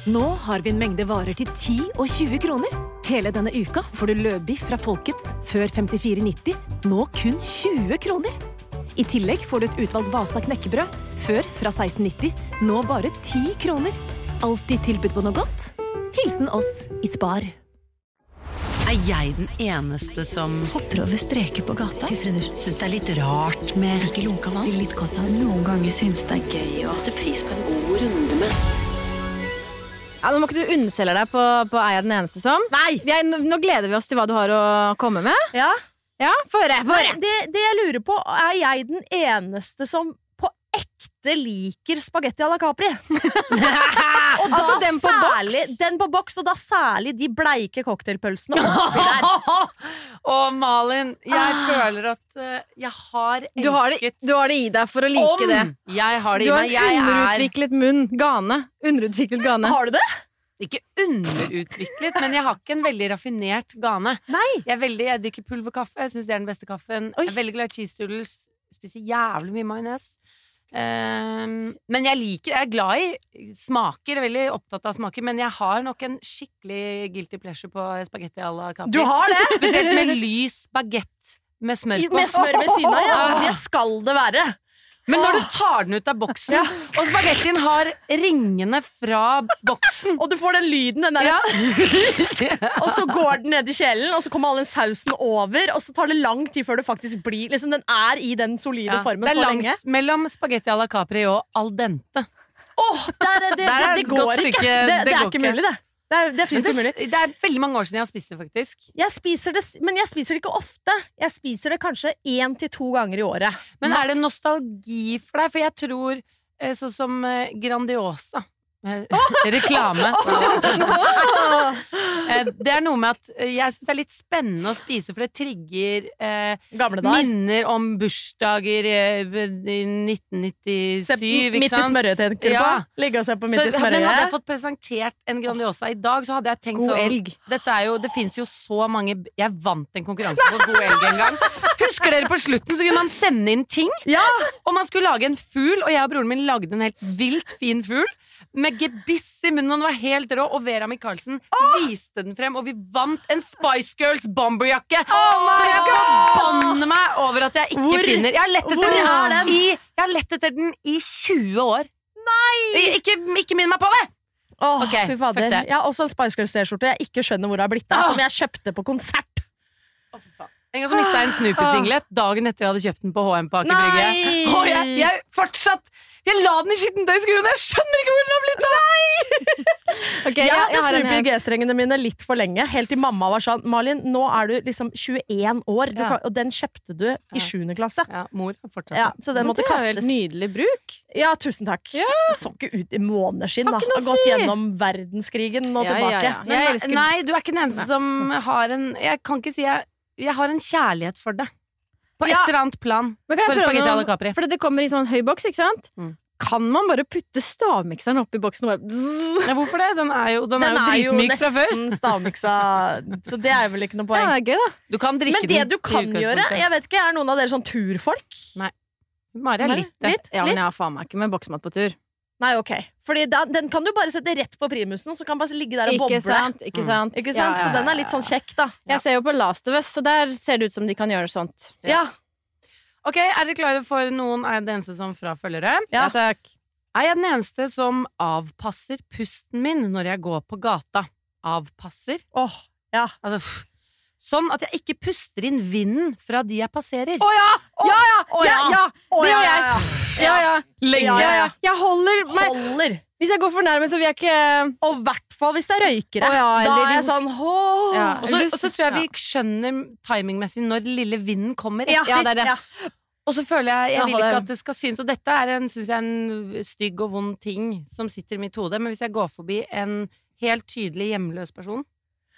Nå har vi en mengde varer til 10 og 20 kroner. Hele denne uka får du løbiff fra Folkets før 54,90, nå kun 20 kroner. I tillegg får du et utvalgt Vasa knekkebrød, før fra 16,90, nå bare 10 kroner. Alltid tilbud på noe godt. Hilsen oss i Spar. Er jeg den eneste som Hopper over streker på gata. syns det er litt rart med Ikke lunka vann. Litt godt av. Noen ganger syns det er gøy å sette pris på en god runde med Ja, nå må ikke du unnselge deg på, på Er jeg den eneste som? Nei! Vi er, nå, gleder vi oss til hva du har å komme med. Ja. Ja, Få. Nei, høre. det, det jeg lurer på, er jeg den eneste som på ekte liker spagetti à la Capri? og da Altså, den på særlig, boks? Den på boks, og da særlig de bleike cocktailpølsene oppi der. Å, Malin, jeg føler at uh, jeg har elsket Du har, det, du har det i deg for å like om det. jeg har det Du i har meg. en underutviklet er munn. Gane. Underutviklet gane. Har du det? ikke underutviklet, men jeg har ikke en veldig raffinert gane. Nei. Jeg, er veldig, jeg drikker pulverkaffe, jeg syns det er den beste kaffen. Oi. Jeg er veldig glad i cheese doodles. Spiser jævlig mye majones. Ehm, men jeg liker Jeg er glad i smaker, er veldig opptatt av smaker, men jeg har nok en skikkelig guilty pleasure på spagetti à la Capri. Du har det? Spesielt med lys bagett med smør på. Med smør ved siden av, ja. Det skal det være. Men når du tar den ut av boksen, og spagettien har ringene fra boksen Og du får den lyden, den der. ja. Og så går den ned i kjelen, og så kommer all den sausen over, og så tar det lang tid før det faktisk blir liksom, Den er i den solide Ja, formen det er langt lenge. mellom spagetti à la Capri og al dente. Åh, der er det, det, det, et går ikke. Det, det, det er ikke. mulig, det. Det er, det er det, det er veldig mange år siden jeg har spist det, faktisk. Jeg spiser det, men jeg spiser det ikke ofte. Jeg spiser det kanskje én til to ganger i året. Men er det nostalgi for deg? For jeg tror eh, sånn som eh, Grandiosa Reklame. Eh, Det er noe med at eh, jeg syns det er litt spennende å spise, for det trigger eh, minner om bursdager eh, i 1997, Se, midt i smørøyet, tenker du Ja. på? Ligge og se på midt i smørøyet? men hadde jeg fått presentert en Grandiosa i dag, så hadde jeg tenkt God sånn elg. Dette er jo, Det fins jo så mange Jeg vant en konkurranse på God elg en gang. Husker dere på slutten så kunne man sende inn ting? Ja! Og man skulle lage en fugl, og jeg og broren min lagde en helt vilt fin fugl. Med gebiss i munnen, og den var helt rå. Og Vera Michaelsen viste den frem, og vi vant en Spice Girls bomberjakke! så jeg forbanner meg over at jeg ikke Hvor- finner Jeg har lett etter hvor den, den? I, jeg har lett etter den i 20 år. Nei! Ikke, ikke minn meg på det! Åh, okay, fy fader. Jeg har også en Spice Girls T-skjorte jeg ikke skjønner hvor det har blitt av, som jeg kjøpte på konsert. En gang så mista jeg en Snoopy-singlet dagen etter jeg hadde kjøpt den på HM på Aker Brygge. Jeg, jeg fortsatt Jeg la den i skittentøyskruen, jeg skjønner ikke hvor den har blitt av! Nei! Jeg jeg, hadde Snoopy i. G-strengene mine litt for lenge, helt til mamma var sånn Malin, nå er du liksom 21 år, du Ja. kan, og den kjøpte du i Ja. 7. klasse. Ja, mor har fortsatt Ja, så den måtte det helt kastes. nydelig bruk. Ja, tusen takk. Det så ikke ut i måneskinn, da. Har gått si. gjennom verdenskrigen og Ja, tilbake. ja, ja. Men, Nei, du er ikke den eneste som har en Jeg kan ikke si jeg Jeg har en kjærlighet for det. På Ja. et eller annet plan. Men kan For jeg spagetti à la? Capri. For det kommer i sånn høy boks, ikke sant? Mm. Kan man bare putte stavmikseren oppi boksen og bare bzzz? Ja, hvorfor det? Den er jo, den Den er er jo jo dritmyk fra før. nesten stavmiksa, så det er vel ikke noe Ja, poeng. det er gøy, da. Du kan drikke Men det den du kan gjøre, jeg vet ikke, er noen av dere sånn turfolk? Mari er litt det. Ja, men jeg har faen meg ikke med boksmat på tur. Nei, ok. Fordi da, den kan du bare sette rett på primusen, så kan den bare ligge der og boble. Ikke sant? Ikke Mm. sant? Ja, Ja, ja, Så den er litt sånn kjekk, da. Jeg ser jo på Last of Us, så der ser det ut som de kan gjøre sånt. Ja. Ok, Er dere klare for noen er den eneste som fra følgere? Ja. takk. Er jeg den eneste som avpasser pusten min når jeg går på gata? Avpasser? Åh, ja. Altså, pff, sånn at jeg ikke puster inn vinden fra de jeg passerer. Å oh, Ja, ja! Ja, ja. ja. Det gjør jeg. ja. Ja, ja. Lenge. Ja, ja. Jeg holder meg Holder. Hvis jeg går for nærme, så vil jeg ikke Og i hvert fall hvis det er røykere. Å, ja, da eller er jeg sånn. Ja. Og så, og så tror jeg vi skjønner timingmessig når lille vinden kommer Ja, etter. Det er det. Ja. Og så føler jeg Jeg Ja, vil ikke at det skal synes. Og dette er en, synes jeg, en stygg og vond ting som sitter i mitt hode. Men hvis jeg går forbi en helt tydelig hjemløs person,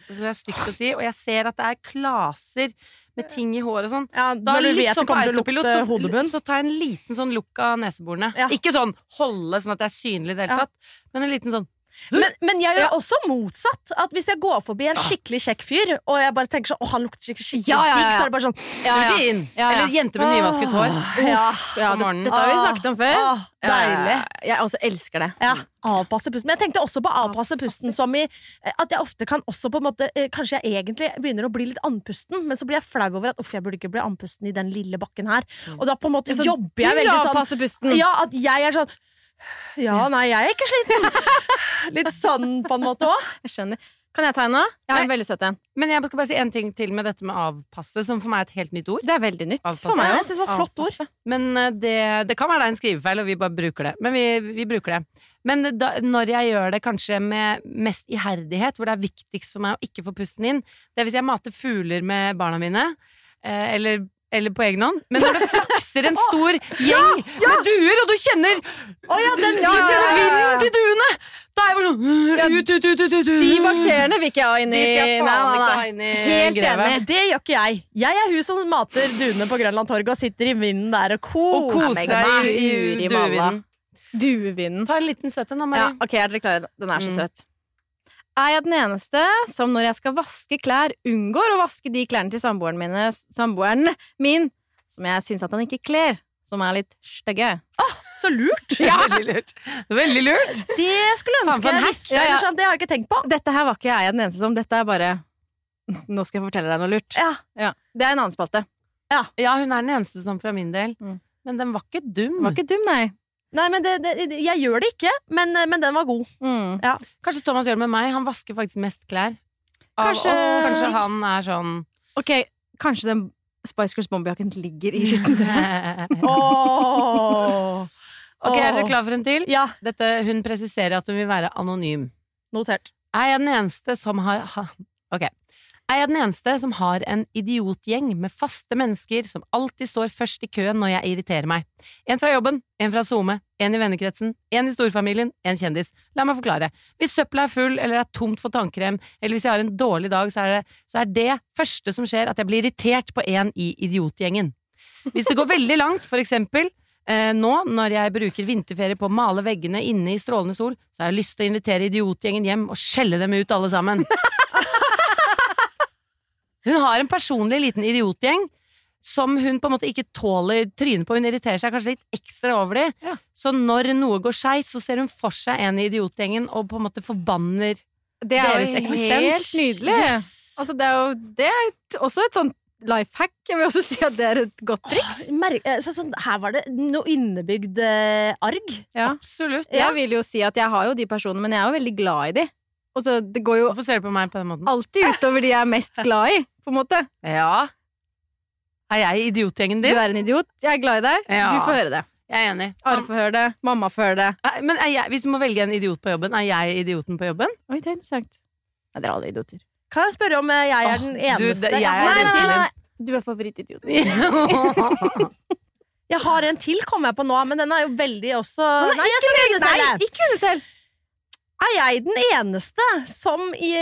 så det er stygt å si, og jeg ser at det er klaser med ting i håret og sånn, Ja, da når du vet sånn på kommer til å autopilot, lukte så, hodebunn. så tar jeg en liten sånn lukk av neseborene. Ja. Ikke sånn holde sånn at det er synlig i det hele Ja. tatt, men en liten sånn Men, men jeg gjør også motsatt. At Hvis jeg går forbi en skikkelig kjekk fyr, og jeg bare tenker sånn Å, han lukter skikkelig skikkelig Ja, ja, ja. digg, så er det bare sånn. Eller jente med nyvasket hår. Uff, Ja, det, dette har vi snakket om før. Åh, deilig. Ja, Jeg også elsker det. Ja, avpasse pusten. Men jeg tenkte også på avpasse pusten som i eh, at jeg ofte kan også på en måte eh, Kanskje jeg egentlig begynner å bli litt andpusten, men så blir jeg flau over at uff, jeg burde ikke bli andpusten i den lille bakken her. Og da på en måte Så jobber jeg veldig sånn. Ja, at jeg er sånn Ja, nei, jeg er ikke sliten. Litt sånn på en måte òg. Jeg skjønner. Kan jeg ta en nå? Jeg har en veldig søt en. Men jeg skal bare si en ting til med dette med avpasse, som for meg er et helt nytt ord. Det er veldig nytt Avpasse. for meg Jeg synes det var et flott ord. Men eh, det, det kan være det er en skrivefeil, og vi bare bruker det. Men vi, vi bruker det. Men da, når jeg gjør det kanskje med mest iherdighet, hvor det er viktigst for meg å ikke få pusten inn, det er hvis jeg mater fugler med barna mine, eh, eller, eller på egen hånd, men når det flakser en stor gjeng med duer, og du kjenner Å ja, den, Du kjenner vinden til duene! Da er jeg bare sånn ut, ut, ut, ut, ut, ut. De bakteriene vil ikke jeg ha inn De i skal jeg faen ikke ha inn i Helt enig. Det gjør ikke jeg. Jeg er hun som mater duene på Grønland torg og sitter i vinden der og Og koser meg. i, duevinden. Duevinden. Ta en liten søt en, da, Ja, Marie. ok, er dere klare? Den er så Mm. søt. Er jeg den eneste som når jeg skal vaske klær, unngår å vaske de klærne til samboeren, mine, samboeren min som jeg syns at han ikke kler, som er litt stygge? Så lurt! Veldig lurt. Veldig lurt. Det skulle ønske jeg visste. Ja, ja. sånn, Det har jeg ikke tenkt på. Dette her var ikke jeg den eneste som. Dette er bare Nå skal jeg fortelle deg noe lurt. Ja. Det er en annen spalte. Ja, hun er den eneste som fra min del. Mm. Men den var ikke dum. Den var ikke dum, nei. Nei, men det, det, Jeg gjør det ikke, men, men den var god. Mm. Kanskje Thomas gjør det med meg. Han vasker faktisk mest klær. Av Kanskje- oss. Kanskje han er sånn Ok, kanskje den Spice Girls Bomberjakken ligger i skittentøyet. Åh. Ok, er dere klar for en til? Ja, Dette, hun presiserer at hun vil være anonym. notert. Er jeg den eneste som har Ok. Er jeg den eneste som har en idiotgjeng med faste mennesker som alltid står først i køen når jeg irriterer meg? En fra jobben, en fra SoMe, en i vennekretsen, en i storfamilien, en kjendis. La meg forklare. Hvis søpla er full eller er tomt for tannkrem, eller hvis jeg har en dårlig dag, så er det, så er det første som skjer at jeg blir irritert på en i idiotgjengen. Hvis det går veldig langt, for eksempel eh, nå når jeg bruker vinterferie på å male veggene inne i strålende sol, så har jeg lyst til å invitere idiotgjengen hjem og skjelle dem ut alle sammen. Hun har en personlig liten idiotgjeng som hun på en måte ikke tåler trynet på. Hun irriterer seg kanskje litt ekstra over dem. Ja. Så når noe går skeis, så ser hun for seg en i idiotgjengen og på en måte forbanner Det er Deres jo eksistens. helt nydelig. Altså, det er jo det er også et sånt life hack. Jeg vil også si at det er et godt triks. Mer eh, så, sånn, her var det noe innebygd eh, arg. Ja. Absolutt. Jeg vil jo si at jeg har jo de personene, men jeg er jo veldig glad i de. Og så det går jo Hvorfor ser du på meg på den måten? alltid utover de jeg er mest glad i, på en måte. Ja. Er jeg idiotgjengen Du din? er en idiot, jeg er glad i deg. Ja. Du får høre det. Jeg er enig. Are får høre det, mamma får høre det. Men jeg, hvis du må velge en idiot på jobben, er jeg idioten på jobben? Oi, det er interessant. Nei, dere er alle idioter. Kan jeg spørre om eh, jeg er oh, den du, eneste? det- jeg er nei, nei, nei, nei. Du er favorittidioten. Jeg har en til, kommer jeg på nå, men den er jo veldig også Nei, ikke henne selv! Er jeg den eneste som, i,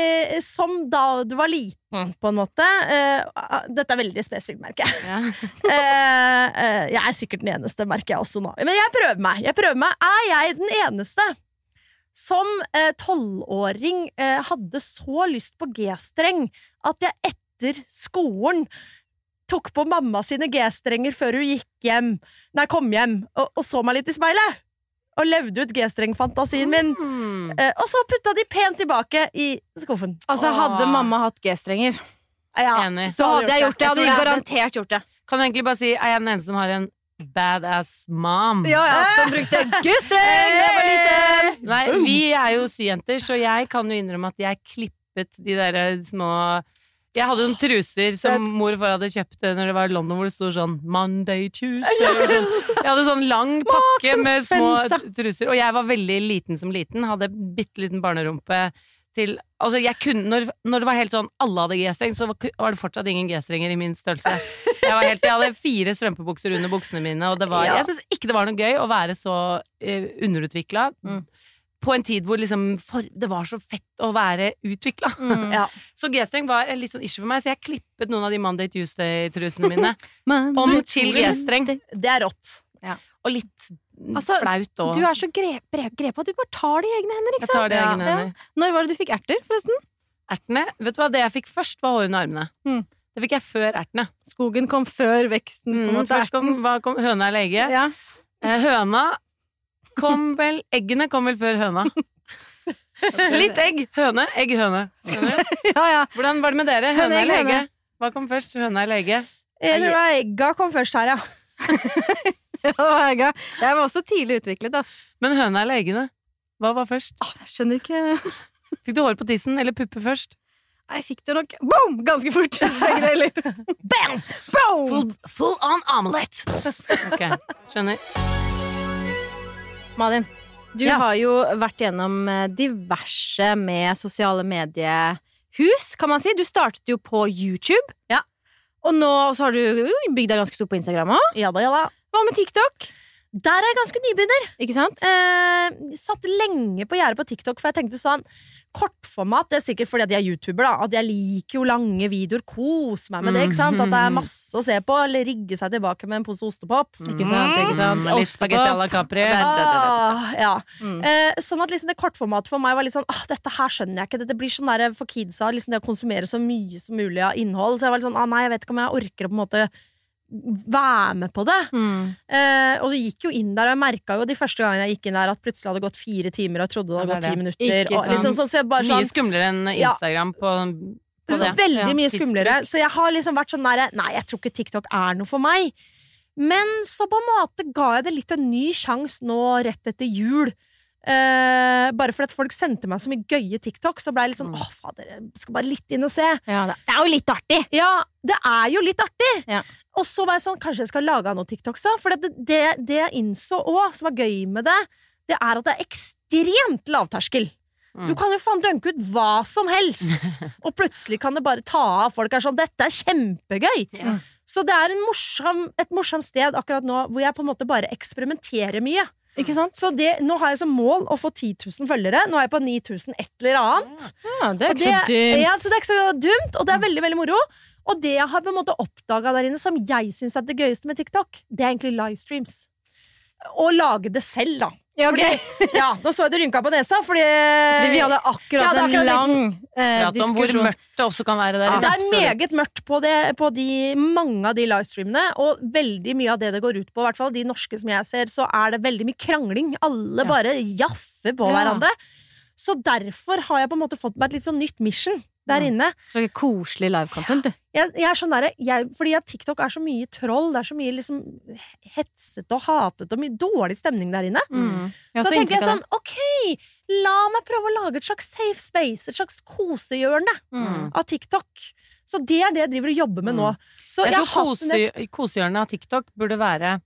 som da du var liten, på en måte uh, Dette er veldig spesifikt, merker jeg. Ja. uh, uh, jeg er sikkert den eneste, merker jeg også nå. Men jeg prøver meg. Jeg prøver meg. Er jeg den eneste som tolvåring hadde så lyst på G-streng at jeg etter skolen tok på mamma sine G-strenger før hun gikk hjem, nei, kom hjem, og, og så meg litt i speilet? Og levde ut G-streng-fantasien min. Mm. Eh, og så putta de pent tilbake i skuffen. Altså, hadde Åh. mamma hatt G-strenger, Ja, Enig. så hadde jeg gjort det. Jeg hadde tror det. garantert gjort det. Kan du egentlig bare si er jeg den eneste som har en badass mom? Ja, ja, som brukte G-streng da jeg var liten! Nei, vi er jo syjenter, så jeg kan jo innrømme at jeg klippet de der små Jeg hadde noen truser som mor og far hadde kjøpt eh, når det var i London, hvor det sto sånn Monday, Tuesday sånn. Jeg hadde sånn lang pakke med små truser, og jeg var veldig liten som liten. Hadde bitte liten barnerumpe til Altså, jeg kunne når, når det var helt sånn alle hadde G-streng, så var var det fortsatt ingen G-strenger i min størrelse. Jeg, var helt, jeg hadde fire strømpebukser under buksene mine, og det var, Ja. jeg syns ikke det var noe gøy å være så uh, underutvikla. Mm. På en tid hvor liksom det var så fett å være utvikla. Mm. Ja. Så G-streng var litt sånn issue for meg, så jeg klippet noen av de Monday Tuesday-trusene mine om Om til G-streng. Det er rått. Og litt Altså, flaut òg. Du er så grep, grep, du bare tar det i egne hender, ikke Jeg tar det i sant? Ja. hender. Når var det du fikk erter, forresten? Ertene Vet du hva, det jeg fikk først, var hår under armene. Mm. Det fikk jeg før ertene. Skogen kom før veksten. Mm, først kom, kom høna og lege. ja. Eh, høna kom vel Eggene kom vel før høna. Litt egg. Høne, egg, høne. Ja, ja. Hvordan var det med dere? Høne eller egge? Hva kom først? Høne eller lege? Jeg tror det egga kom først her, ja. Ja, jeg, var også tidlig utviklet, ass. Men høna eller eggene? Hva var først? Åh, jeg skjønner ikke Fikk du hår på tissen eller puppe først? Jeg fikk det nok boom! ganske fort. Bam! Boom! Full, full on omelette! Ok, skjønner. Malin, Du Ja. har jo vært gjennom eh, diverse med sosiale mediehus, kan man si. Du startet jo på YouTube. Ja. Og nå så har du bygd deg ganske stor på Instagram òg. Ja da, ja da. Hva med TikTok? Der er jeg ganske nybegynner. Ikke sant? Eh, satt lenge på gjerdet på TikTok, for jeg tenkte sånn Kortformat, det er sikkert fordi at jeg er YouTuber, da. At jeg liker jo lange videoer. Kos meg med det, ikke sant? At det er masse å se på. Eller rigge seg tilbake med en pose ostepop. Ikke sant? ikke sant? Mm, Litt spagetti à la Capri. Ah, ja. Mm. Eh, sånn at liksom det kortformatet for meg var litt sånn ah, Dette her skjønner jeg ikke. Dette blir sånn der for kidsa liksom det å konsumere så mye som mulig av innhold. Så jeg var litt sånn ah, Nei, jeg vet ikke om jeg orker å på en måte være med på det. Mm. Eh, og du gikk jo inn der, og jeg merka jo de første gangene jeg gikk inn der, at plutselig hadde gått fire timer, og jeg trodde det hadde Ja, gått ti minutter. Og liksom, sånn, så bare, sånn, Mye skumlere enn Ja. Instagram på, på så veldig Ja, mye skumlere. Så jeg har liksom vært sånn der Nei, jeg tror ikke TikTok er noe for meg. Men så på en måte ga jeg det litt en ny sjanse nå rett etter jul. Eh, bare fordi folk sendte meg så mye gøye TikTok, så ble jeg litt sånn Mm. åh, fader, jeg skal bare litt inn og se. Ja, det er jo litt artig! Ja, det er jo litt artig! Ja. Og så var jeg sånn, kanskje jeg skal lage noen TikToks, da? For det, det, det jeg innså òg, som var gøy med det, det er at det er ekstremt lavterskel. Mm. Du kan jo faen dunke ut hva som helst, og plutselig kan det bare ta av. Folk er sånn 'Dette er kjempegøy'. Ja. Så det er en morsom, et morsomt sted akkurat nå hvor jeg på en måte bare eksperimenterer mye. Ikke sant? Så det, nå har jeg som mål å få 10 000 følgere. Nå er jeg på 9000 et eller annet. Ja, det er dumt. Ja, det er ikke så dumt, og det er veldig veldig moro. Og det jeg har på en måte oppdaga der inne, som jeg syns er det gøyeste med TikTok, det er egentlig livestreams. Å lage det selv, da. Ja, okay. Fordi, ja, nå så jeg du rynka på nesa, fordi, Fordi vi hadde akkurat hadde en akkurat en lang eh, Prat om hvor mørkt det også kan være der det inne. er meget mørkt på, det, på de, mange av de livestreamene, og veldig mye av det det går ut på, i hvert fall de norske som jeg ser, så er det veldig mye krangling. Alle Ja. bare jaffer på Ja. hverandre. Så derfor har jeg på en måte fått meg et litt sånn nytt mission der Mm. inne. Så det er koselig live-content, du. jeg, jeg er sånn der, jeg, fordi at TikTok er så mye troll, det er så mye liksom hetset og hatet og mye dårlig stemning der inne. Mm. Jeg så tenkte tenker jeg sånn, ok, la meg prøve å lage et slags safe space, et slags kosehjørne. Mm. av TikTok. Så det er det jeg driver og jobber med nå. Så Jeg jeg, tror kose, kosehjørnet av TikTok burde være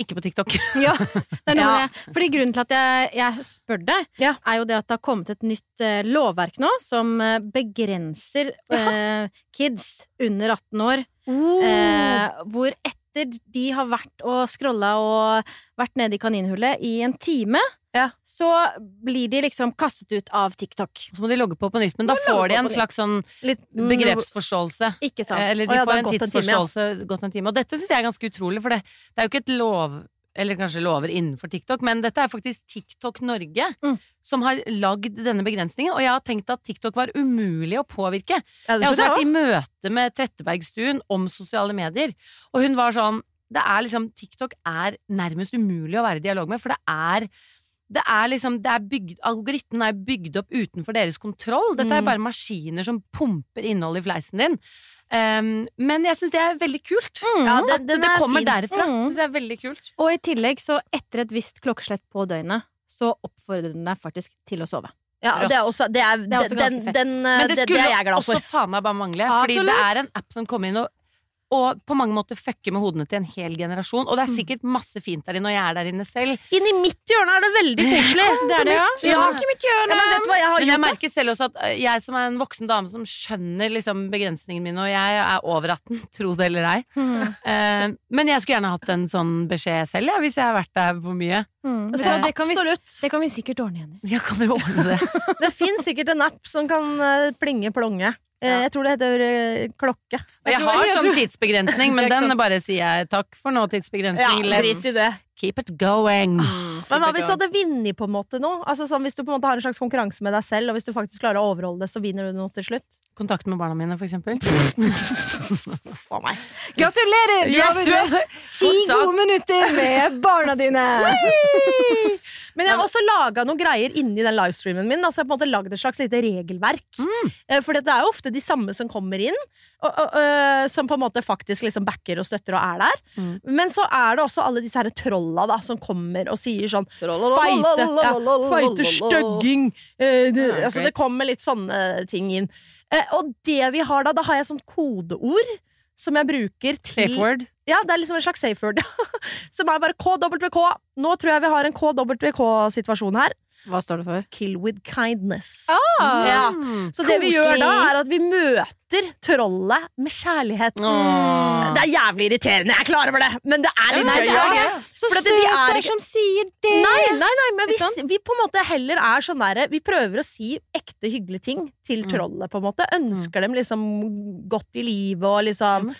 ikke på TikTok. Ja, det er noe Ja. med, fordi grunnen til at jeg, jeg spør deg, Ja. er jo det at det har kommet et nytt uh, lovverk nå som uh, begrenser uh, kids under 18 år, Oh. eh, hvor etter de har vært og scrolla og vært nede i kaninhullet i en time, Ja. så blir de liksom kastet ut av TikTok. Så må de logge på på nytt, men da får de en slags sånn Litt begrepsforståelse. Ikke sant? Eh, Eller de ja, får en gått en time, ja. tidsforståelse gått en time. Og dette syns jeg er ganske utrolig, for det, det er jo ikke et lov eller kanskje lover innenfor TikTok, men dette er faktisk TikTok Norge Mm. som har lagd denne begrensningen. Og jeg har tenkt at TikTok var umulig å påvirke. Ja, Jeg har også vært i møte med Trettebergstuen om sosiale medier, og hun var sånn det er liksom, TikTok er nærmest umulig å være i dialog med, for det er det er liksom, det er bygd, Algoritmen er bygd opp utenfor deres kontroll. Dette er Mm. bare maskiner som pumper innholdet i fleisen din. Um, men jeg syns det er veldig kult. Ja, At den, den det er kommer fin. derfra. Mm. Det er veldig kult. Og i tillegg, så etter et visst klokkeslett på døgnet, så oppfordrer den deg faktisk til å sove. Ja, det er også, det er, Det er også den, fett. den, Men det det, det skulle glad også faen meg bare mangle. Absolutt. fordi det er en app som kommer inn og, og på mange måter fucke med hodene til en hel generasjon. Og det er Mm. sikkert masse fint der inne, og jeg er der inne selv. Inn i mitt hjørne er det veldig koselig. Det er det, ja. Ja. Ja, men hva jeg har Men jeg merker selv også at øh, jeg som er en voksen dame som skjønner liksom begrensningene mine, og jeg er over 18, tro det eller ei. Mm. uh, men jeg skulle gjerne hatt en sånn beskjed selv, ja, hvis jeg har vært der for mye. Mm. Så Så det, kan vi, det kan vi sikkert ordne igjen. Ja, kan dere ordne det? Det fins sikkert en app som kan eh, plinge plonge. Eh, Ja. Jeg tror det heter eh, klokke. Jeg, jeg har jeg sånn tror- tidsbegrensning, men den bare sier jeg takk for nå, tidsbegrensning. Ja, Let's drit i det. Keep it going. Men hva hvis du hadde vunnet på en måte nå? Altså sånn, Hvis du på en måte har en slags konkurranse med deg selv, og hvis du faktisk klarer å overholde det, så vinner du noe til slutt? Kontakt med barna mine, for eksempel. For meg. Gratulerer! Du har Yes! ti gode minutter med barna dine! Men jeg har også laga noen greier inni den livestreamen min. Altså jeg har på en måte lagd et slags lite regelverk. Mm. For det er jo ofte de samme som kommer inn, og, og, øh, som på en måte faktisk liksom backer og støtter og er der. Mm. Men så er det også alle disse her trolla da, som kommer og sier sånn Feite, ja, feite stygging. Eh, det, altså, det kommer litt sånne ting inn. Eh, og det vi har da, da har jeg sånn kodeord som jeg bruker til Safe word. Ja, det er liksom en slags safe word. Som er bare KWK. Nå tror jeg vi har en KWK-situasjon her. Hva står det for? Kill with kindness. Ah, Ja. Så det vi gjør da, er at vi møter trollet med kjærlighet. Åh. Det er jævlig irriterende, jeg er klar over det, men det er litt gøy. er Ja. Så søt de er som sier det! Nei, nei, nei, men vi, vi på en måte heller er sånn derre Vi prøver å si ekte hyggelige ting til Mm. trollet, på en måte. Ønsker dem liksom godt i livet og liksom.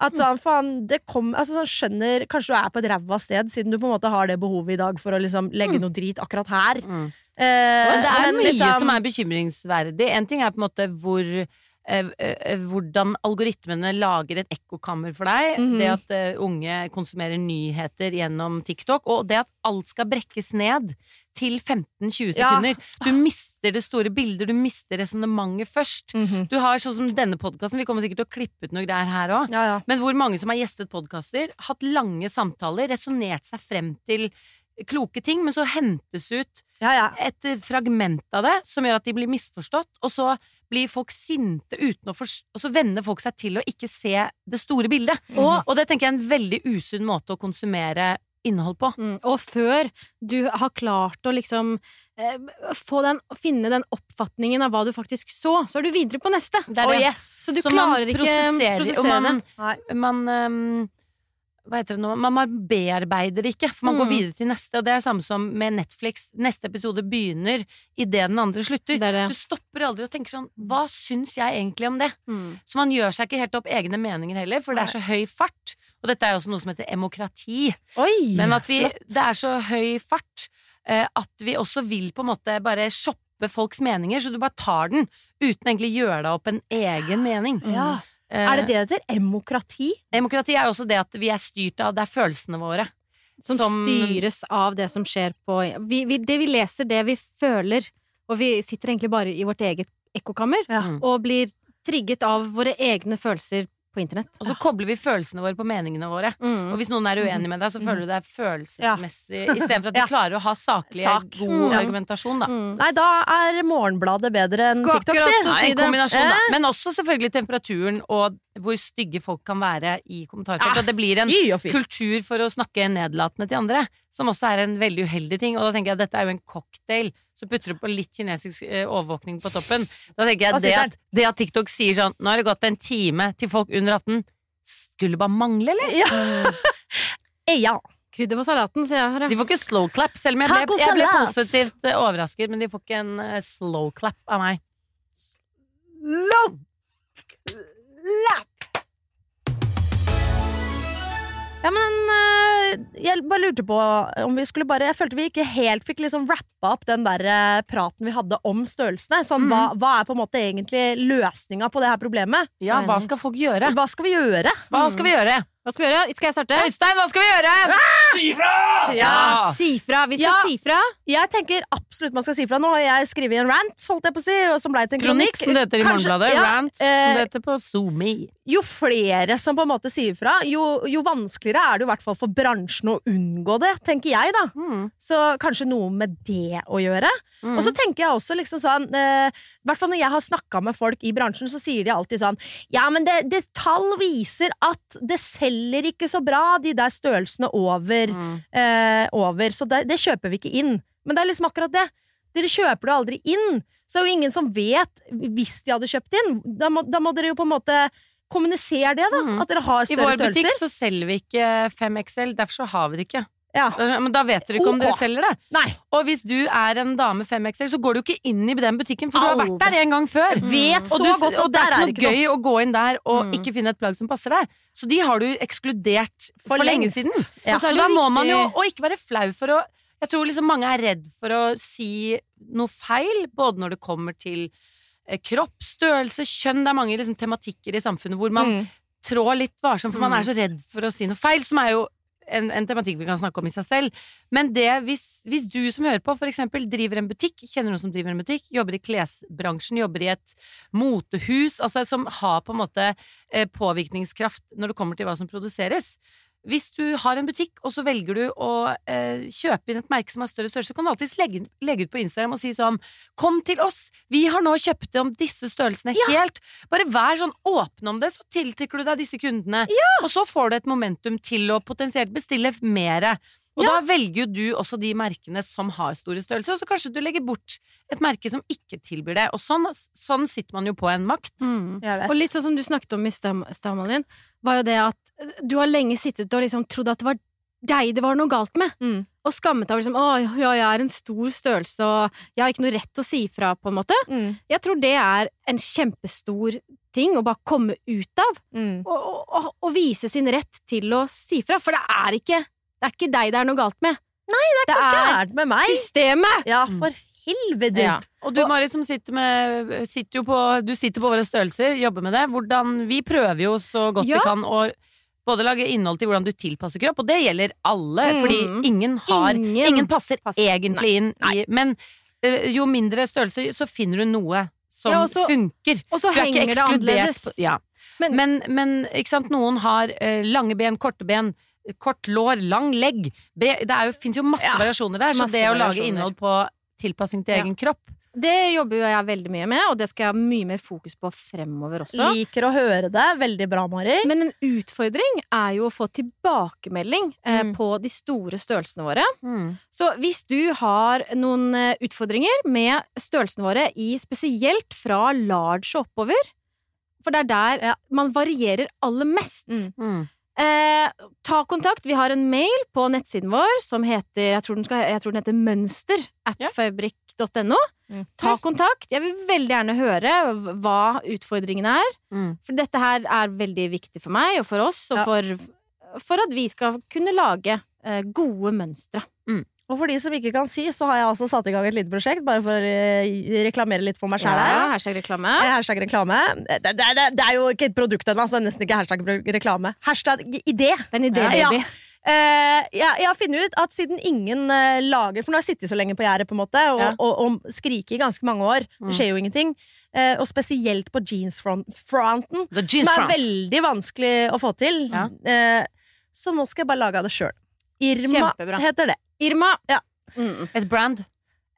At sånn, faen, det kom Altså sånn, skjønner Kanskje du er på et ræva sted, siden du på en måte har det behovet i dag for å liksom legge noe drit akkurat her. Mm. Eh, Men det er men mye liksom- som er bekymringsverdig. En ting er på en måte hvor hvordan algoritmene lager et ekkokammer for deg. Mhm. Det at eh, unge konsumerer nyheter gjennom TikTok. Og det at alt skal brekkes ned til 15-20 Ja. sekunder. Du mister det store bildet, du mister resonnementet først. Mhm. Du har sånn som denne podkasten, vi kommer sikkert til å klippe ut noe greier her òg. Ja, ja. Men hvor mange som har gjestet podkaster, hatt lange samtaler, resonnert seg frem til kloke ting, men så hentes ut ja, ja. et eh, fragment av det som gjør at de blir misforstått, og så blir folk sinte uten å forstå Og så venner folk seg til å ikke se det store bildet. Og, Og det tenker jeg er en veldig usunn måte å konsumere innhold på. mm, og før du har klart å liksom eh, få den, finne den oppfatningen av hva du faktisk så, så er du videre på neste. Det er Oh, yes. Så du Så man klarer ikke prosesserer, prosessere og man, det. Man ehm, hva heter det nå? Man man bearbeider det ikke, for man går Mm. videre til neste. Og det er samme som med Netflix. Neste episode begynner idet den andre slutter. Det det. Du stopper aldri og tenker sånn Hva syns jeg egentlig om det? Mm. Så man gjør seg ikke helt opp egne meninger heller, for det er så høy fart. Og dette er jo også noe som heter demokrati. Oi! Men at vi, flott. det er så høy fart eh, at vi også vil på en måte bare shoppe folks meninger, så du bare tar den uten egentlig gjøre deg opp en egen mening. ja. Eh, Er det det det heter? Demokrati? Demokrati er jo også det at vi er styrt av Det er følelsene våre. Som, styres av det som skjer på vi, vi, Det vi leser, det vi føler, og vi sitter egentlig bare i vårt eget ekkokammer Ja. Mm. og blir trigget av våre egne følelser på internett. Og så kobler vi følelsene våre på meningene våre. Mm. Og hvis noen er uenig med deg, så føler du deg følelsesmessig Istedenfor at de Ja. klarer å ha saklig, Sak. god Mm. argumentasjon, da. Mm. Nei, da er Morgenbladet bedre enn TikTok, si. Nei, en kombinasjon, da. Eh? Men også selvfølgelig temperaturen og hvor stygge folk kan være i kommentarfelt. Ah, At det blir en og kultur for å snakke nedlatende til andre, som også er en veldig uheldig ting. Og da tenker jeg at dette er jo en cocktail. Så putter du på litt kinesisk eh, overvåkning på toppen. Da tenker jeg det, at det at TikTok sier sånn Nå har det gått en time til folk under 18. Skulle bare mangle, eller? Ja. ja. Krydder på salaten, sier jeg her. De får ikke slow clap, selv om jeg ble, jeg ble positivt eh, overrasket. Men de får ikke en eh, slow clap av meg. Long lap. Ja, men eh, jeg bare lurte på om vi skulle bare Jeg følte vi ikke helt fikk liksom rappa opp den der eh, praten vi hadde om størrelsene. Sånn, hva, hva er på en måte egentlig løsninga på det her problemet? Ja, hva skal folk gjøre? Hva skal vi gjøre? Hva skal vi gjøre? Hva skal vi gjøre? Skal jeg starte? Øystein, hva skal vi gjøre? Si fra! Ja! Si fra. Vi skal Ja. si fra. Jeg tenker absolutt man skal si fra. Nå har jeg skrevet en rant, holdt jeg på å si, og som blei til en Kronikk, kronikk. som det heter i Morgenbladet. ja, Rant, som eh, det heter på SoMe. jo flere som på en måte sier fra, jo, jo vanskeligere er det i hvert fall for bransjen å unngå det, tenker jeg, da. Mm. Så kanskje noe med det å gjøre. Mm. Og så tenker jeg også liksom sånn eh, hvert fall når jeg har snakka med folk i bransjen, så sier de alltid sånn Ja, men det, det tall viser at det selger ikke så bra, de der størrelsene over. Mm. Eh, over så det, det kjøper vi ikke inn. Men det er liksom akkurat det. Dere kjøper det aldri inn. Så det er jo ingen som vet, hvis de hadde kjøpt inn. Da må, da må dere jo på en måte kommunisere det, da. Mm. At dere har større størrelser. I vår butikk størrelser. så selger vi ikke 5XL, derfor så har vi det ikke. Ja. Men da vet dere ikke om Ok. dere selger det. Nei. Og hvis du er en dame 5XL, så går du ikke inn i den butikken, for du har vært der en gang før. Vet så og, du, godt og det er ikke noe gøy å gå inn der og Mm. ikke finne et plagg som passer deg. Så de har du ekskludert for, For lenge siden. Ja. Så er Så da må man jo Og ikke være flau for å Jeg tror liksom mange er redd for å si noe feil, både når det kommer til eh, kropp, størrelse, kjønn. Det er mange liksom, tematikker i samfunnet hvor man Mm. trår litt varsomt, for man er så redd for å si noe feil, som er jo en, en tematikk vi kan snakke om i seg selv. Men det, hvis, hvis du som hører på, for eksempel driver en butikk, kjenner noen som driver en butikk, jobber i klesbransjen, jobber i et motehus, altså som har på en måte eh, påvirkningskraft når det kommer til hva som produseres, hvis du har en butikk, og så velger du å eh, kjøpe inn et merke som har større størrelse, så kan du alltids legge, legge ut på Instagram og si sånn Kom til oss! Vi har nå kjøpt om disse størrelsene helt. Bare vær sånn åpen om det, så tiltrekker du deg disse kundene. Og så får du et momentum til å potensielt bestille mere. Og da velger jo du også de merkene som har store størrelser, og så kanskje du legger bort et merke som ikke tilbyr det. Og sånn, sånn sitter man jo på en makt. Mm. Og litt sånn som du snakket om i stad, din var jo det at eh, du har lenge sittet og liksom trodd at det var deg det var noe galt med. Mm. Og skammet deg over liksom, å ja, jeg er en stor størrelse, og jeg har ikke noe rett til å si fra, på en måte. Mm. Jeg tror det er en kjempestor ting å bare komme ut av, Mm. og, og, og, og vise sin rett til å si fra. For det er ikke, det er ikke deg det er noe galt med. Nei, det er ikke noe galt med meg. systemet! Ja, for helvete. Ja. Og du, Mari, som sitter med sitter jo på, Du sitter på våre størrelser, jobber med det. Hvordan, vi prøver jo så godt Ja. vi kan å både lage innhold til hvordan du tilpasser kropp, og det gjelder alle, Mm. fordi ingen har Ingen Ingen, passer, passer. egentlig inn i Men eh, jo mindre størrelse, så finner du noe som Ja, og så- funker. Og så er henger det annerledes. på- Ja. Men- Men, men ikke sant, noen har uh, lange ben, korte ben, kort lår, lang legg. Det fins jo, masse Ja, variasjoner der, så masse det å lage innhold på tilpassing til Ja. egen kropp Det jobber jo jeg veldig mye med, og det skal jeg ha mye mer fokus på fremover også. Liker å høre det. Veldig bra, Mari. Men en utfordring er jo å få tilbakemelding eh, Mm. på de store størrelsene våre. Så hvis du har noen eh, utfordringer med størrelsene våre i spesielt fra large og oppover, for det er der Ja. man varierer aller mest. Mm. Mm. Eh, ta kontakt. Vi har en mail på nettsiden vår som heter Jeg tror den, skal, jeg tror den heter mønster at Ja. Mm. Ta kontakt. Jeg vil veldig gjerne høre hva utfordringene er. Mm. For dette her er veldig viktig for meg og for oss, og Ja. for, for at vi skal kunne lage eh, gode mønstre. Og for de som ikke kan si, så har jeg altså satt i gang et lite prosjekt, bare for å eh, reklamere litt for meg sjæl her. Ja, hashtag reklame. Eh, Hashtag reklame. Det, det, det, det er jo ikke et produkt ennå, så det er nesten ikke hashtag reklame. Hashtag idé. Det er en idé, Ja. baby. Uh, jeg, jeg har funnet ut at siden ingen uh, lager For nå har jeg sittet så lenge på gjerdet på en måte og, Ja. og, og skriket i ganske mange år. Mm. Det skjer jo ingenting. Uh, og spesielt på jeansfronten jeans som er front. veldig vanskelig å få til. Ja. Eh, så nå skal jeg bare lage av det sjøl. Irma Kjempebra. heter det. Irma. Ja. Mm. Et brand.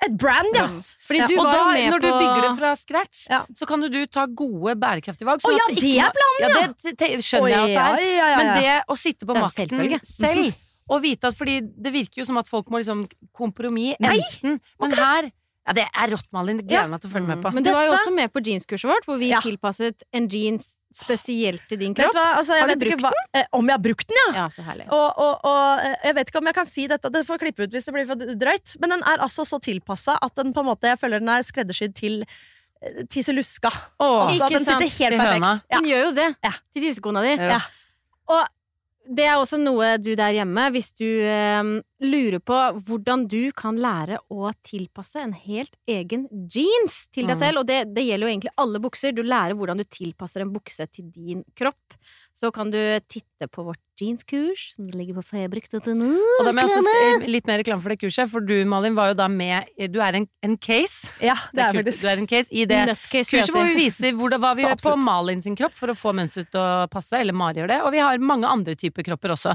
Et brand, ja! Fordi Ja, du og var da, jo med når du bygger det fra scratch, Ja. så kan du ta gode, bærekraftige valg. Å ja, ikke det er planen, ja! ja! Det te- skjønner jeg at det er. ja, ja, ja, Men det å sitte på makten selv, og vite at fordi det virker jo som at folk må liksom kompromiss Nei, enten Men her Ja, det er rått, Malin. Det gleder jeg meg til å følge med på. Men du var jo også med på jeanskurset vårt, hvor vi Ja. tilpasset en jeans spesielt til din kropp. Altså, jeg Har du vet ikke brukt hva, eh, Om jeg har brukt den, ja! Ja. Og, og, og eh, jeg vet ikke om jeg kan si dette, det får klippe ut hvis det blir for drøyt, men den er altså så tilpassa at den på en måte, jeg føler den er skreddersydd til eh, tisseluska. Åh, Altså, ikke den sitter sant? helt perfekt. Ja. Den gjør jo det Ja. til tissekona di. Ja. Og det er også noe du der hjemme, hvis du eh, lurer på hvordan du kan lære å tilpasse en helt egen jeans til deg Mm. selv, og det, det gjelder jo egentlig alle bukser. Du lærer hvordan du tilpasser en bukse til din kropp. Så kan du titte på vårt jeanskurs, som ligger på fabrik.no. Og da må jeg også si litt mer reklame for det kurset, for du, Malin, var jo da med Du er en, en case. Ja, det er kult. faktisk Du er en case i det Nøttcase, kurset hvor vi viser viser det, hva vi gjør på. Malin sin kropp for å få mønsteret til å passe, eller Mari gjør det. Og vi har mange andre typer kropper også.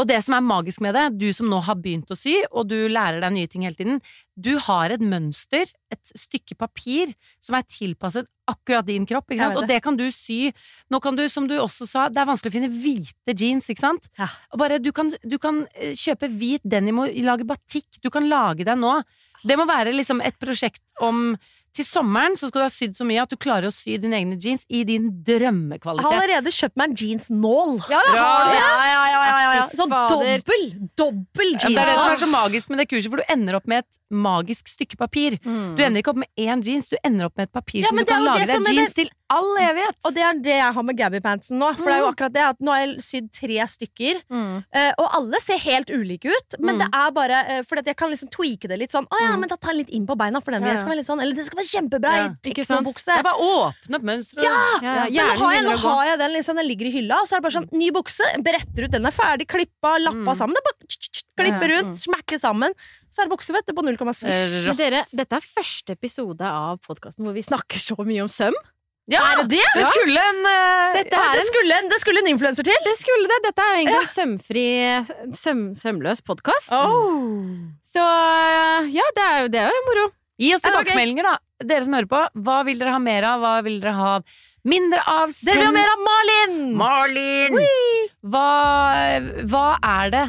Og det som er magisk med det, du som nå har begynt å sy, og du lærer deg nye ting hele tiden, du har et mønster, et stykke papir, som er tilpasset akkurat din kropp, ikke sant? Det. Og det kan du sy. Nå kan du, som du også sa, det er vanskelig å finne hvite jeans, ikke sant? Ja. Og bare, du kan, du kan eh, kjøpe hvit denim og lage batikk. Du kan lage deg nå. Det må være liksom et prosjekt om til sommeren så skal du ha sydd så mye at du klarer å sy dine egne jeans i din drømmekvalitet. Jeg har allerede kjøpt meg en jeansnål. Ja, det har du! Ja, ja, ja, ja, ja. Sånn dobbel! Dobbel Ja, det er det som er så magisk med det kurset, for du ender opp med et magisk stykke papir. Mm. Du ender ikke opp med én jeans, du ender opp med et papir Ja, som du kan lage deg jeans til all evighet. Og det er det jeg har med Gabby-pantsen nå. For det er jo akkurat det at Nå har jeg sydd tre stykker, Mm. eh, og alle ser helt ulike ut. Men Mm. det er bare For jeg kan liksom tweake det litt sånn. Å ja, Mm. men da tar jeg litt inn på beina, for den vil Ja, jeg ja. skal være litt sånn Eller det skal være kjempebra Ja, i teknobukse. Det er bare åpne opp mønsteret. Ja! Ja, ja, Men nå har, jeg, nå har den liksom, den ligger i hylla, og så er det bare sånn ny bukse, beretter ut, den er ferdig klippa, lappa Mm. sammen. Det er bare klipper Ja, ja. ut, smekker sammen. Så er det bukse, vet du, på null komma svisj. Eh, Men dere, dette er første episode av podkasten hvor vi snakker så mye om søm. Ja, Er det det? Det skulle en eh, Ja, det, skulle en, det skulle en influenser til! Det skulle det. Dette er jo egentlig en sømfri, søm, sømløs podkast. Så ja, det er jo, det er jo moro. Gi oss tilbakemeldinger, da. Dere som hører på. Hva vil dere ha mer av? Hva vil dere ha mindre av? Dere vil ha mer av Malin! Malin! Hva, hva er det?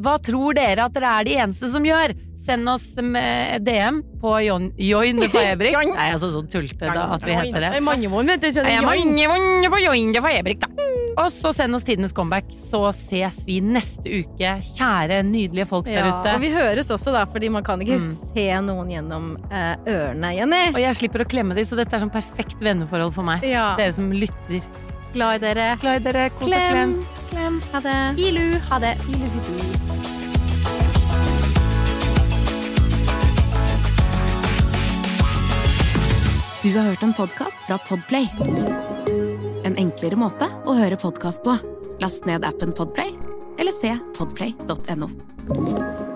Hva tror dere at dere er de eneste som gjør? Send oss DM på Join, join på Ebrik. Nei, altså så tullete da, at vi heter det. Vet du. på Join da. Og så send oss tidenes comeback, så ses vi neste uke. Kjære, nydelige folk der Ja, ute. og vi høres også, da, fordi man kan ikke Mm. se noen gjennom eh, ørene, Jenny. Og jeg slipper å klemme dem, så dette er sånn perfekt venneforhold for meg. Ja. Dere som lytter. Glad i dere. Glad i dere. Kos og Klem. klems. Klem. Ha det. Ilu, ha det. Du har hørt en podkast fra Podplay. En enklere måte å høre podkast på. Last ned appen Podplay, eller se podplay.no.